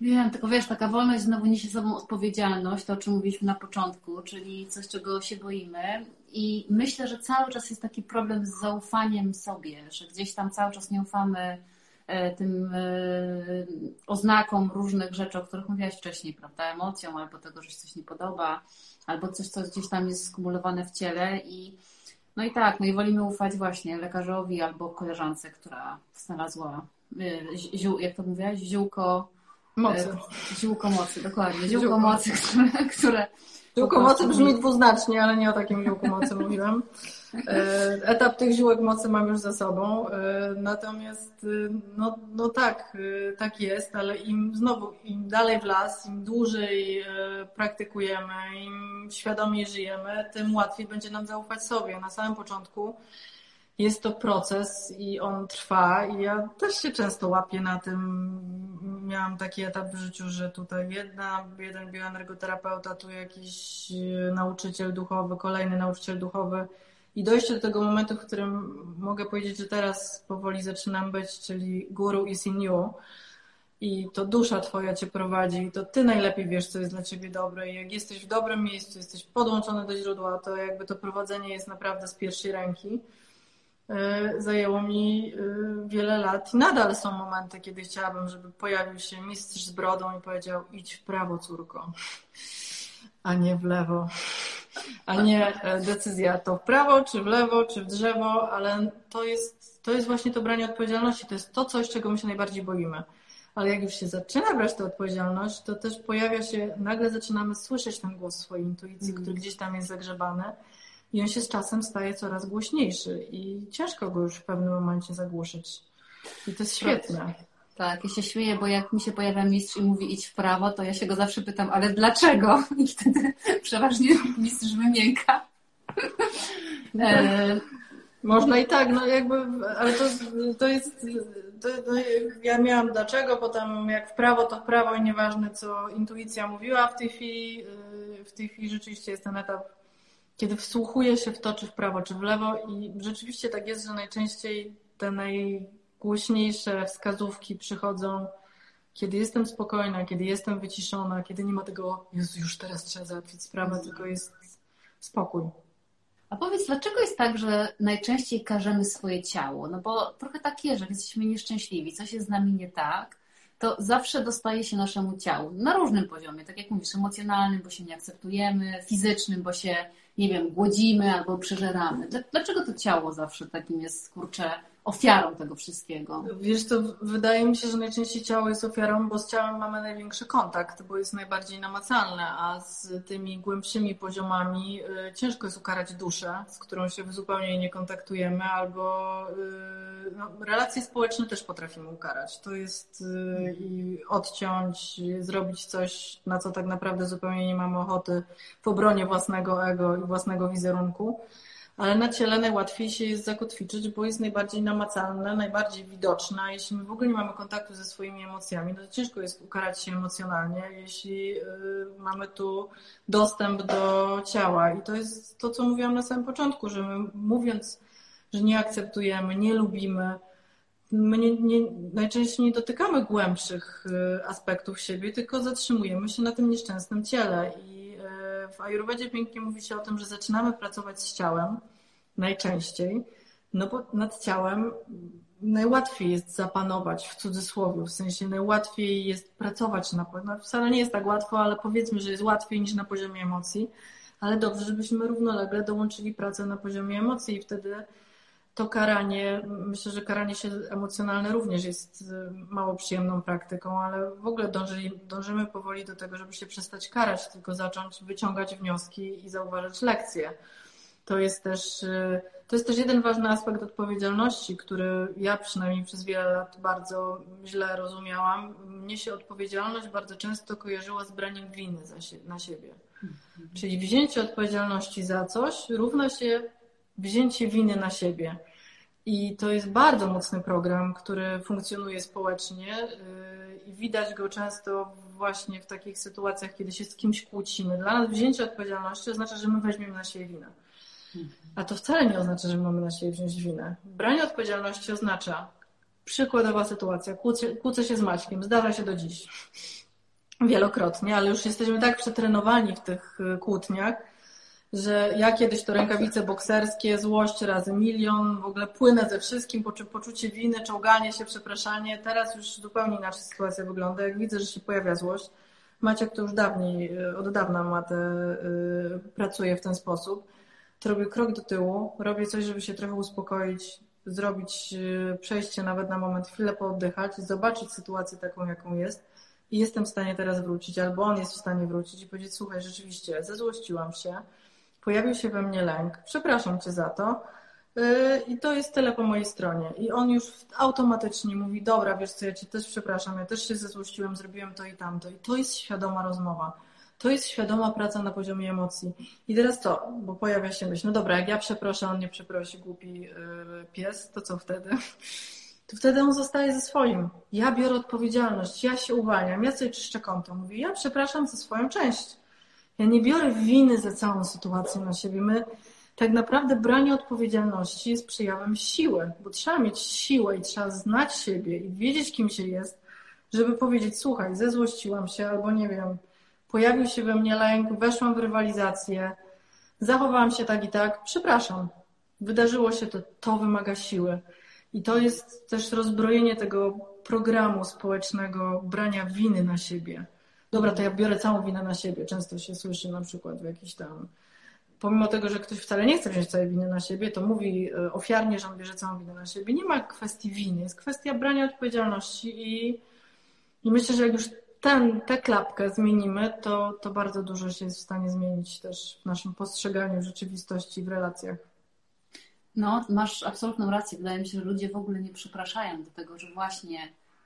Wiem, tylko wiesz, taka wolność znowu niesie sobą odpowiedzialność, to o czym mówiliśmy na początku, czyli coś, czego się boimy. I myślę, że cały czas jest taki problem z zaufaniem sobie, że gdzieś tam cały czas nie ufamy e, tym e, oznakom różnych rzeczy, o których mówiłaś wcześniej, prawda? Emocjom, albo tego, że się coś nie podoba, albo coś, co gdzieś tam jest skumulowane w ciele i no i tak, no i wolimy ufać właśnie lekarzowi albo koleżance, która znalazła ziół, jak to mówiłaś, ziółko Mocy. Ziółko mocy, dokładnie. Ziółko, ziółko. mocy, które, które Ziółko mocy brzmi dwuznacznie, ale nie o takim ziółku mocy mówiłam. E, etap tych ziółek mocy mam już za sobą. Natomiast no, no tak, tak jest, ale im znowu, im dalej w las, im dłużej praktykujemy, im świadomiej żyjemy, tym łatwiej będzie nam zaufać sobie. Na samym początku jest to proces i on trwa i ja też się często łapię na tym. Miałam taki etap w życiu, że tutaj jedna, jeden bioenergoterapeuta, tu jakiś nauczyciel duchowy, kolejny nauczyciel duchowy i dojście do tego momentu, w którym mogę powiedzieć, że teraz powoli zaczynam być, czyli guru is in you i to dusza twoja cię prowadzi i to ty najlepiej wiesz, co jest dla ciebie dobre i jak jesteś w dobrym miejscu, jesteś podłączony do źródła, to jakby to prowadzenie jest naprawdę z pierwszej ręki. E, zajęło mi e, wiele lat i nadal są momenty, kiedy chciałabym, żeby pojawił się mistrz z brodą i powiedział idź w prawo, córko, a nie w lewo. A nie e, decyzja to w prawo, czy w lewo, czy w drzewo, ale to jest, to jest właśnie to branie odpowiedzialności. To jest to coś, czego my się najbardziej boimy. Ale jak już się zaczyna brać tę odpowiedzialność, to też pojawia się, nagle zaczynamy słyszeć ten głos swojej intuicji, mm. który gdzieś tam jest zagrzebany i on się z czasem staje coraz głośniejszy i ciężko go już w pewnym momencie zagłuszyć. I to jest świetne. Tak, ja się śmieję, bo jak mi się pojawia mistrz i mówi idź w prawo, to ja się go zawsze pytam, ale dlaczego? I wtedy przeważnie mistrz wymięka. E... Można i tak, no jakby, ale to, to jest, to, ja miałam dlaczego, potem jak w prawo, to w prawo i nieważne co intuicja mówiła w tej chwili, w tej chwili rzeczywiście jest ten etap kiedy wsłuchuję się w to, czy w prawo, czy w lewo i rzeczywiście tak jest, że najczęściej te najgłośniejsze wskazówki przychodzą, kiedy jestem spokojna, kiedy jestem wyciszona, kiedy nie ma tego, Jezu, już teraz trzeba załatwić sprawę, tylko jest spokój. A powiedz, dlaczego jest tak, że najczęściej karzemy swoje ciało? No bo trochę tak jest, że jesteśmy nieszczęśliwi, coś jest z nami nie tak, to zawsze dostaje się naszemu ciału na różnym poziomie, tak jak mówisz, emocjonalnym, bo się nie akceptujemy, fizycznym, bo się nie wiem, głodzimy albo przeżeramy. Dlaczego to ciało zawsze takim jest, kurczę, ofiarą tego wszystkiego? Wiesz, to wydaje mi się, że najczęściej ciało jest ofiarą, bo z ciałem mamy największy kontakt, bo jest najbardziej namacalne, a z tymi głębszymi poziomami y, ciężko jest ukarać duszę, z którą się zupełnie nie kontaktujemy, albo y, no, relacje społeczne też potrafimy ukarać. To jest y, i odciąć, zrobić coś, na co tak naprawdę zupełnie nie mamy ochoty w obronie własnego ego i własnego wizerunku ale na ciele najłatwiej się jest zakotwiczyć, bo jest najbardziej namacalne, najbardziej widoczne. Jeśli my w ogóle nie mamy kontaktu ze swoimi emocjami, no to ciężko jest ukarać się emocjonalnie, jeśli y, mamy tu dostęp do ciała. I to jest to, co mówiłam na samym początku, że my mówiąc, że nie akceptujemy, nie lubimy, my nie, nie, najczęściej nie dotykamy głębszych y, aspektów siebie, tylko zatrzymujemy się na tym nieszczęsnym ciele. W Ayurvedzie pięknie mówi się o tym, że zaczynamy pracować z ciałem najczęściej, no bo nad ciałem najłatwiej jest zapanować w cudzysłowie, w sensie najłatwiej jest pracować na no wcale nie jest tak łatwo, ale powiedzmy, że jest łatwiej niż na poziomie emocji, ale dobrze, żebyśmy równolegle dołączyli pracę na poziomie emocji i wtedy to karanie, myślę, że karanie się emocjonalne również jest y, mało przyjemną praktyką, ale w ogóle dążymy powoli do tego, żeby się przestać karać, tylko zacząć wyciągać wnioski i zauważać lekcje. To jest też, y, to jest też jeden ważny aspekt odpowiedzialności, który ja przynajmniej przez wiele lat bardzo źle rozumiałam. Mnie się odpowiedzialność bardzo często kojarzyła z braniem winy na siebie. Mhm. Czyli wzięcie odpowiedzialności za coś równa się wzięcie winy na siebie. I to jest bardzo mocny program, który funkcjonuje społecznie yy, i widać go często właśnie w takich sytuacjach, kiedy się z kimś kłócimy. Dla nas wzięcie odpowiedzialności oznacza, że my weźmiemy na siebie winę. A to wcale nie oznacza, że mamy na siebie wziąć winę. Branie odpowiedzialności oznacza przykładowa sytuacja, kłócę, kłócę się z Maćkiem, zdarza się do dziś. Wielokrotnie, ale już jesteśmy tak przetrenowani w tych yy, kłótniach, że ja kiedyś to rękawice bokserskie, złość razy milion, w ogóle płynę ze wszystkim, poczucie winy, czołganie się, przepraszanie. Teraz już zupełnie inaczej sytuacja wygląda. Jak widzę, że się pojawia złość, Maciek to już dawniej, od dawna ma te, yy, pracuje w ten sposób, to robię krok do tyłu, robię coś, żeby się trochę uspokoić, zrobić yy, przejście nawet na moment, chwilę pooddychać, zobaczyć sytuację taką, jaką jest, i jestem w stanie teraz wrócić, albo on jest w stanie wrócić i powiedzieć, słuchaj, rzeczywiście, zezłościłam się, pojawił się we mnie lęk, przepraszam cię za to, y, i to jest tyle po mojej stronie. I on już automatycznie mówi, dobra, wiesz co, ja cię też przepraszam, ja też się zezłościłem, zrobiłem to i tamto. I to jest świadoma rozmowa. To jest świadoma praca na poziomie emocji. I teraz co? Bo pojawia się myśl, no dobra, jak ja przeproszę, on nie przeprosi, głupi yy, pies, to co wtedy? To wtedy on zostaje ze swoim. Ja biorę odpowiedzialność, ja się uwalniam, ja sobie czyszczę konto. Mówię, ja przepraszam za swoją część. Ja nie biorę winy za całą sytuację na siebie. My tak naprawdę branie odpowiedzialności jest przejawem siły, bo trzeba mieć siłę i trzeba znać siebie i wiedzieć, kim się jest, żeby powiedzieć, słuchaj, zezłościłam się albo nie wiem, pojawił się we mnie lęk, weszłam w rywalizację, zachowałam się tak i tak, przepraszam. Wydarzyło się to, to wymaga siły. I to jest też rozbrojenie tego programu społecznego brania winy na siebie. Dobra, to ja biorę całą winę na siebie. Często się słyszy na przykład w jakiś tam pomimo tego, że ktoś wcale nie chce wziąć całej winy na siebie, to mówi e, ofiarnie, że on bierze całą winę na siebie. Nie ma kwestii winy, jest kwestia brania odpowiedzialności i, i myślę, że jak już ten, tę klapkę zmienimy, to, to bardzo dużo się jest w stanie zmienić też w naszym postrzeganiu rzeczywistości w relacjach. No, masz absolutną rację. Wydaje mi się, że ludzie w ogóle nie przepraszają do tego, że właśnie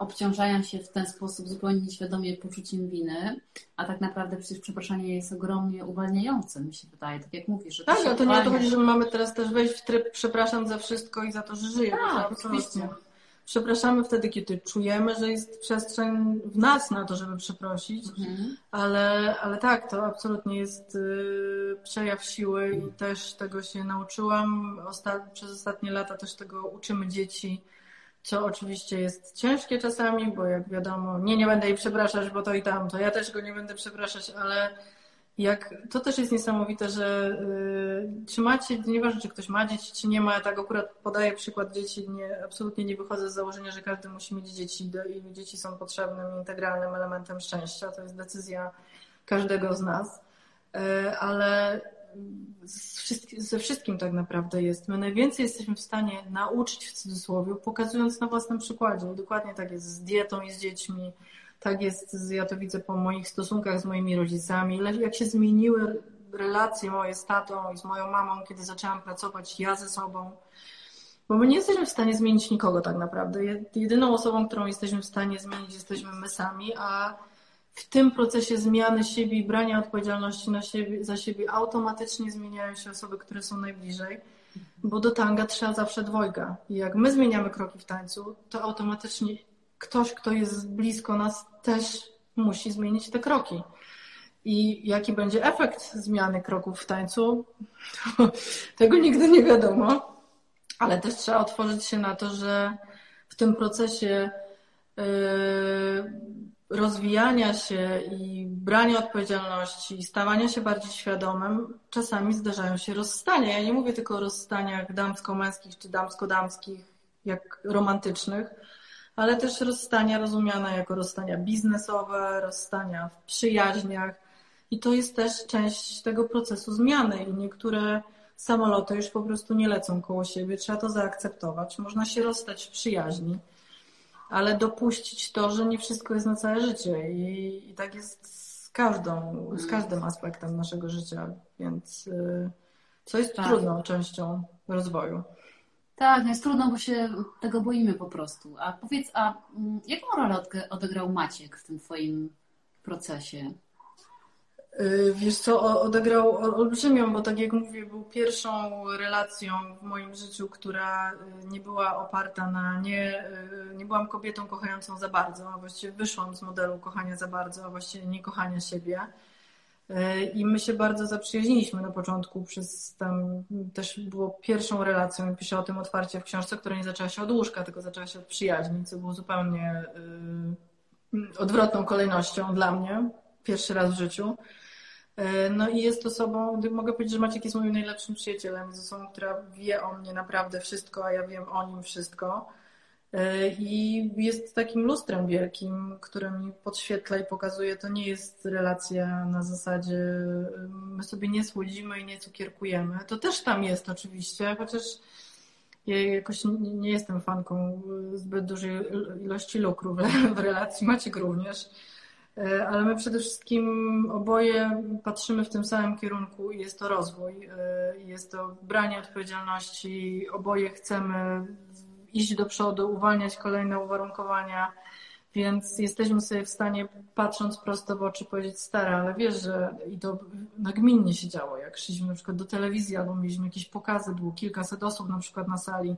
obciążają się w ten sposób zupełnie nieświadomie poczuciem winy, a tak naprawdę przecież przepraszanie jest ogromnie uwalniające, mi się wydaje, tak jak mówisz. Że tak, ale to nie o to chodzi, że my mamy teraz też wejść w tryb przepraszam za wszystko i za to, że żyję. Tak, oczywiście. Przepraszamy wtedy, kiedy czujemy, że jest przestrzeń w nas na to, żeby przeprosić, mhm. ale, ale tak, to absolutnie jest y, przejaw siły i też tego się nauczyłam. Osta przez ostatnie lata też tego uczymy dzieci, co oczywiście jest ciężkie czasami, bo jak wiadomo, nie, nie będę jej przepraszać, bo to i tamto, ja też go nie będę przepraszać, ale jak, to też jest niesamowite, że yy, czy macie, nieważne czy ktoś ma dzieci, czy nie ma, tak akurat podaję przykład dzieci, nie, absolutnie nie wychodzę z założenia, że każdy musi mieć dzieci i dzieci są potrzebnym, integralnym elementem szczęścia, to jest decyzja każdego z nas, yy, ale ze wszystkim tak naprawdę jest. My najwięcej jesteśmy w stanie nauczyć w cudzysłowie, pokazując na własnym przykładzie. Dokładnie tak jest z dietą i z dziećmi, tak jest, ja to widzę po moich stosunkach z moimi rodzicami, jak się zmieniły relacje moje z tatą i z moją mamą, kiedy zaczęłam pracować ja ze sobą. Bo my nie jesteśmy w stanie zmienić nikogo tak naprawdę. Jedyną osobą, którą jesteśmy w stanie zmienić, jesteśmy my sami, a w tym procesie zmiany siebie i brania odpowiedzialności siebie, za siebie automatycznie zmieniają się osoby, które są najbliżej, bo do tanga trzeba zawsze dwojga. I jak my zmieniamy kroki w tańcu, to automatycznie ktoś, kto jest blisko nas, też musi zmienić te kroki. I jaki będzie efekt zmiany kroków w tańcu, tego nigdy nie wiadomo, ale też trzeba otworzyć się na to, że w tym procesie yy, rozwijania się i brania odpowiedzialności i stawania się bardziej świadomym, czasami zdarzają się rozstania. Ja nie mówię tylko o rozstaniach damsko-męskich czy damsko-damskich, jak romantycznych, ale też rozstania rozumiane jako rozstania biznesowe, rozstania w przyjaźniach. I to jest też część tego procesu zmiany i niektóre samoloty już po prostu nie lecą koło siebie, trzeba to zaakceptować. Można się rozstać w przyjaźni ale dopuścić to, że nie wszystko jest na całe życie i, i tak jest z każdą, z każdym aspektem naszego życia, więc y, co jest tak. trudną częścią rozwoju. Tak, no jest trudno, bo się tego boimy po prostu. A powiedz, a mm, jaką rolę odegrał Maciek w tym Twoim procesie? Y, wiesz co, odegrał olbrzymią, bo tak jak mówię, był pierwszą relacją w moim życiu, która y, nie była oparta na, nie, y, nie byłam kobietą kochającą za bardzo, a właściwie wyszłam z modelu kochania za bardzo, a właściwie nie kochania siebie. I my się bardzo zaprzyjaźniliśmy na początku, przez tam też było pierwszą relacją, piszę o tym otwarcie w książce, która nie zaczęła się od łóżka, tylko zaczęła się od przyjaźni, co było zupełnie odwrotną kolejnością dla mnie, pierwszy raz w życiu. E, no i jest osobą, mogę powiedzieć, że Maciek jest moim najlepszym przyjacielem, jest osobą, która wie o mnie naprawdę wszystko, a ja wiem o nim wszystko. E, I jest takim lustrem wielkim, które mi podświetla i pokazuje, to nie jest relacja na zasadzie my sobie nie słodzimy i nie cukierkujemy. To też tam jest oczywiście, chociaż ja jakoś nie jestem fanką zbyt dużej ilości lukru w relacji, Maciek również. E, ale my przede wszystkim oboje patrzymy w tym samym kierunku i jest to rozwój, e, jest to branie odpowiedzialności, oboje chcemy iść do przodu, uwalniać kolejne uwarunkowania, więc jesteśmy sobie w stanie, patrząc prosto w oczy, powiedzieć stare, ale wiesz, że i to nagminnie się działo, jak szliśmy na przykład do telewizji albo mieliśmy jakieś pokazy, było kilkaset osób na przykład na sali,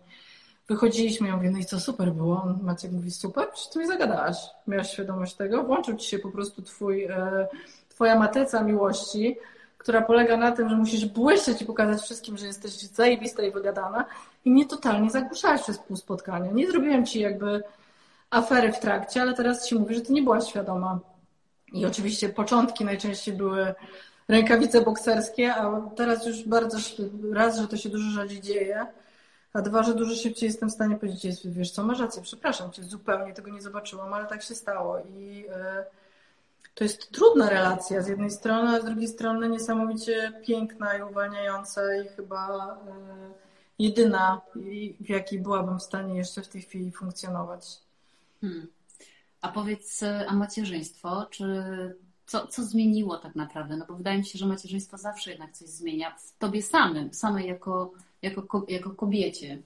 Wychodziliśmy, ja mówię, no i co, super było. Maciek mówi, super, czy ty mi zagadałaś? Miałaś świadomość tego? Włączył ci się po prostu twój, e, twoja matryca miłości, która polega na tym, że musisz błyszczeć i pokazać wszystkim, że jesteś zajebista i wygadana i mnie totalnie zagłuszałaś przez pół spotkania. Nie zrobiłem ci jakby afery w trakcie, ale teraz ci mówię, że ty nie byłaś świadoma. I oczywiście początki najczęściej były rękawice bokserskie, a teraz już bardzo raz, że to się dużo rzadziej dzieje, a dwa, że dużo szybciej jestem w stanie powiedzieć, wiesz co, masz rację, przepraszam cię, zupełnie tego nie zobaczyłam, ale tak się stało i e, to jest trudna relacja z jednej strony, a z drugiej strony niesamowicie piękna i uwalniająca i chyba e, jedyna, w jakiej byłabym w stanie jeszcze w tej chwili funkcjonować. Hmm. A powiedz, a macierzyństwo, czy co, co zmieniło tak naprawdę? No bo wydaje mi się, że macierzyństwo zawsze jednak coś zmienia w tobie samym, samej jako jako, jako kobiecie?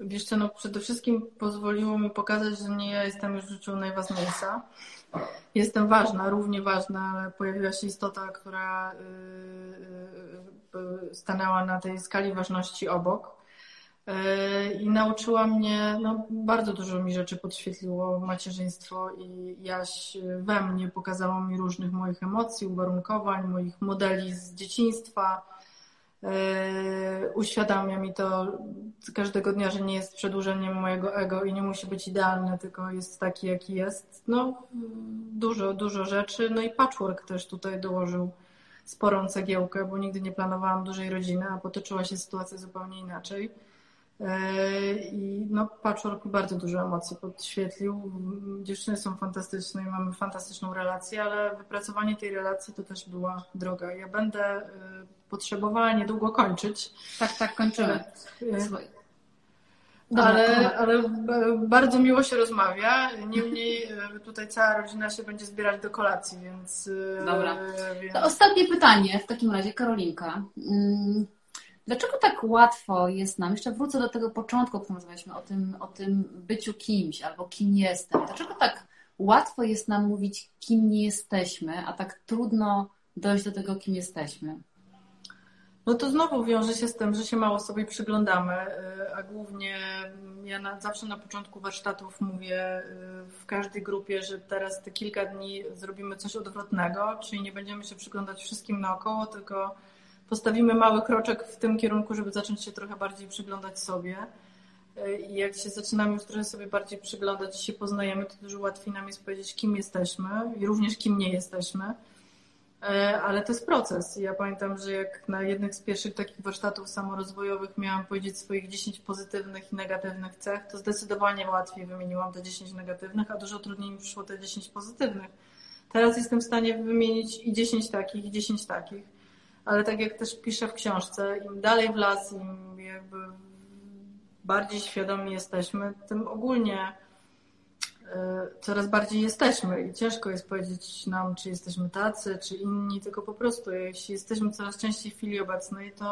Wiesz co, no przede wszystkim pozwoliło mi pokazać, że nie ja jestem już w życiu najważniejsza. Jestem ważna, równie ważna, ale pojawiła się istota, która y, y, y, stanęła na tej skali ważności obok. I nauczyła mnie, no bardzo dużo mi rzeczy podświetliło macierzyństwo i Jaś we mnie pokazało mi różnych moich emocji, uwarunkowań, moich modeli z dzieciństwa, Yy, uświadamia mi to każdego dnia, że nie jest przedłużeniem mojego ego i nie musi być idealny, tylko jest taki, jaki jest. No, dużo, dużo rzeczy. No i patchwork też tutaj dołożył sporą cegiełkę, bo nigdy nie planowałam dużej rodziny, a potoczyła się sytuacja zupełnie inaczej. I no, patchwork bardzo dużo emocji podświetlił. Dziewczyny są fantastyczne i mamy fantastyczną relację, ale wypracowanie tej relacji to też była droga. Ja będę yy, potrzebowała niedługo kończyć. Tak, tak, kończymy. ale, ale bardzo miło się rozmawia. Niemniej tutaj cała rodzina się będzie zbierać do kolacji, więc. Dobra. Więc... To ostatnie pytanie w takim razie, Karolinka. Mm, dlaczego tak łatwo jest nam, jeszcze wrócę do tego początku, o którym rozmawialiśmy, o tym, o tym byciu kimś albo kim jestem. Dlaczego tak łatwo jest nam mówić, kim nie jesteśmy, a tak trudno dojść do tego, kim jesteśmy? No to znowu wiąże się z tym, że się mało sobie przyglądamy, y, a głównie ja na, zawsze na początku warsztatów mówię y, w każdej grupie, że teraz te kilka dni zrobimy coś odwrotnego, czyli nie będziemy się przyglądać wszystkim naokoło, tylko postawimy mały kroczek w tym kierunku, żeby zacząć się trochę bardziej przyglądać sobie. Y, I jak się zaczynamy już trochę sobie bardziej przyglądać i się poznajemy, to dużo łatwiej nam jest powiedzieć, kim jesteśmy i również kim nie jesteśmy. E, ale to jest proces. Ja pamiętam, że jak na jednych z pierwszych takich warsztatów samorozwojowych miałam powiedzieć swoich 10 pozytywnych i negatywnych cech, to zdecydowanie łatwiej wymieniłam te 10 negatywnych, a dużo trudniej mi przyszło te 10 pozytywnych. Teraz jestem w stanie wymienić i 10 takich, i 10 takich. Ale tak jak też piszę w książce, im dalej w las, im jakby bardziej świadomi jesteśmy, tym ogólnie E, coraz bardziej jesteśmy. I ciężko jest powiedzieć nam, czy jesteśmy tacy, czy inni, tylko po prostu jeśli jesteśmy coraz częściej w chwili obecnej, to,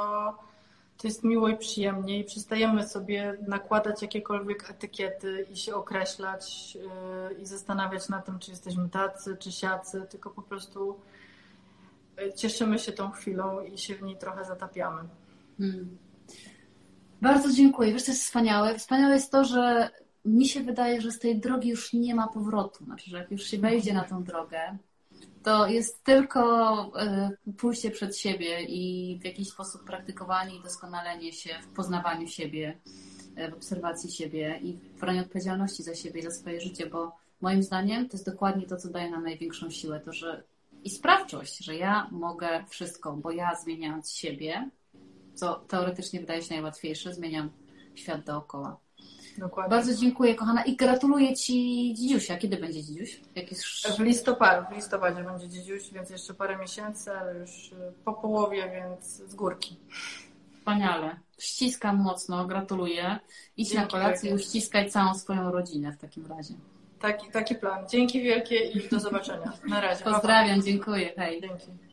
to jest miło i przyjemnie i przestajemy sobie nakładać jakiekolwiek etykiety i się określać e, i zastanawiać nad tym, czy jesteśmy tacy, czy siacy, tylko po prostu cieszymy się tą chwilą i się w niej trochę zatapiamy. Hmm. Bardzo dziękuję. Wiesz, co jest wspaniałe? Wspaniałe jest to, że mi się wydaje, że z tej drogi już nie ma powrotu. Znaczy, że jak już się wejdzie na tą drogę, to jest tylko e, pójście przed siebie i w jakiś sposób praktykowanie i doskonalenie się w poznawaniu siebie, e, w obserwacji siebie i w braniu odpowiedzialności za siebie i za swoje życie, bo moim zdaniem to jest dokładnie to, co daje nam największą siłę, to że i sprawczość, że ja mogę wszystko, bo ja zmieniając siebie, co teoretycznie wydaje się najłatwiejsze, zmieniam świat dookoła. Dokładnie. Bardzo dziękuję, kochana. I gratuluję Ci dzidziusia. Kiedy będzie dzidziuś? Jakiś... W listopadzie, w listopadzie będzie dzidziuś, więc jeszcze parę miesięcy, ale już y, po połowie, więc z górki. Wspaniale. Ściskam mocno, gratuluję. Idź Dzięki na kolację i uściskaj całą swoją rodzinę w takim razie. Taki, taki plan. Dzięki wielkie i do zobaczenia. Na razie. Pozdrawiam, dziękuję. Hej. Dzięki.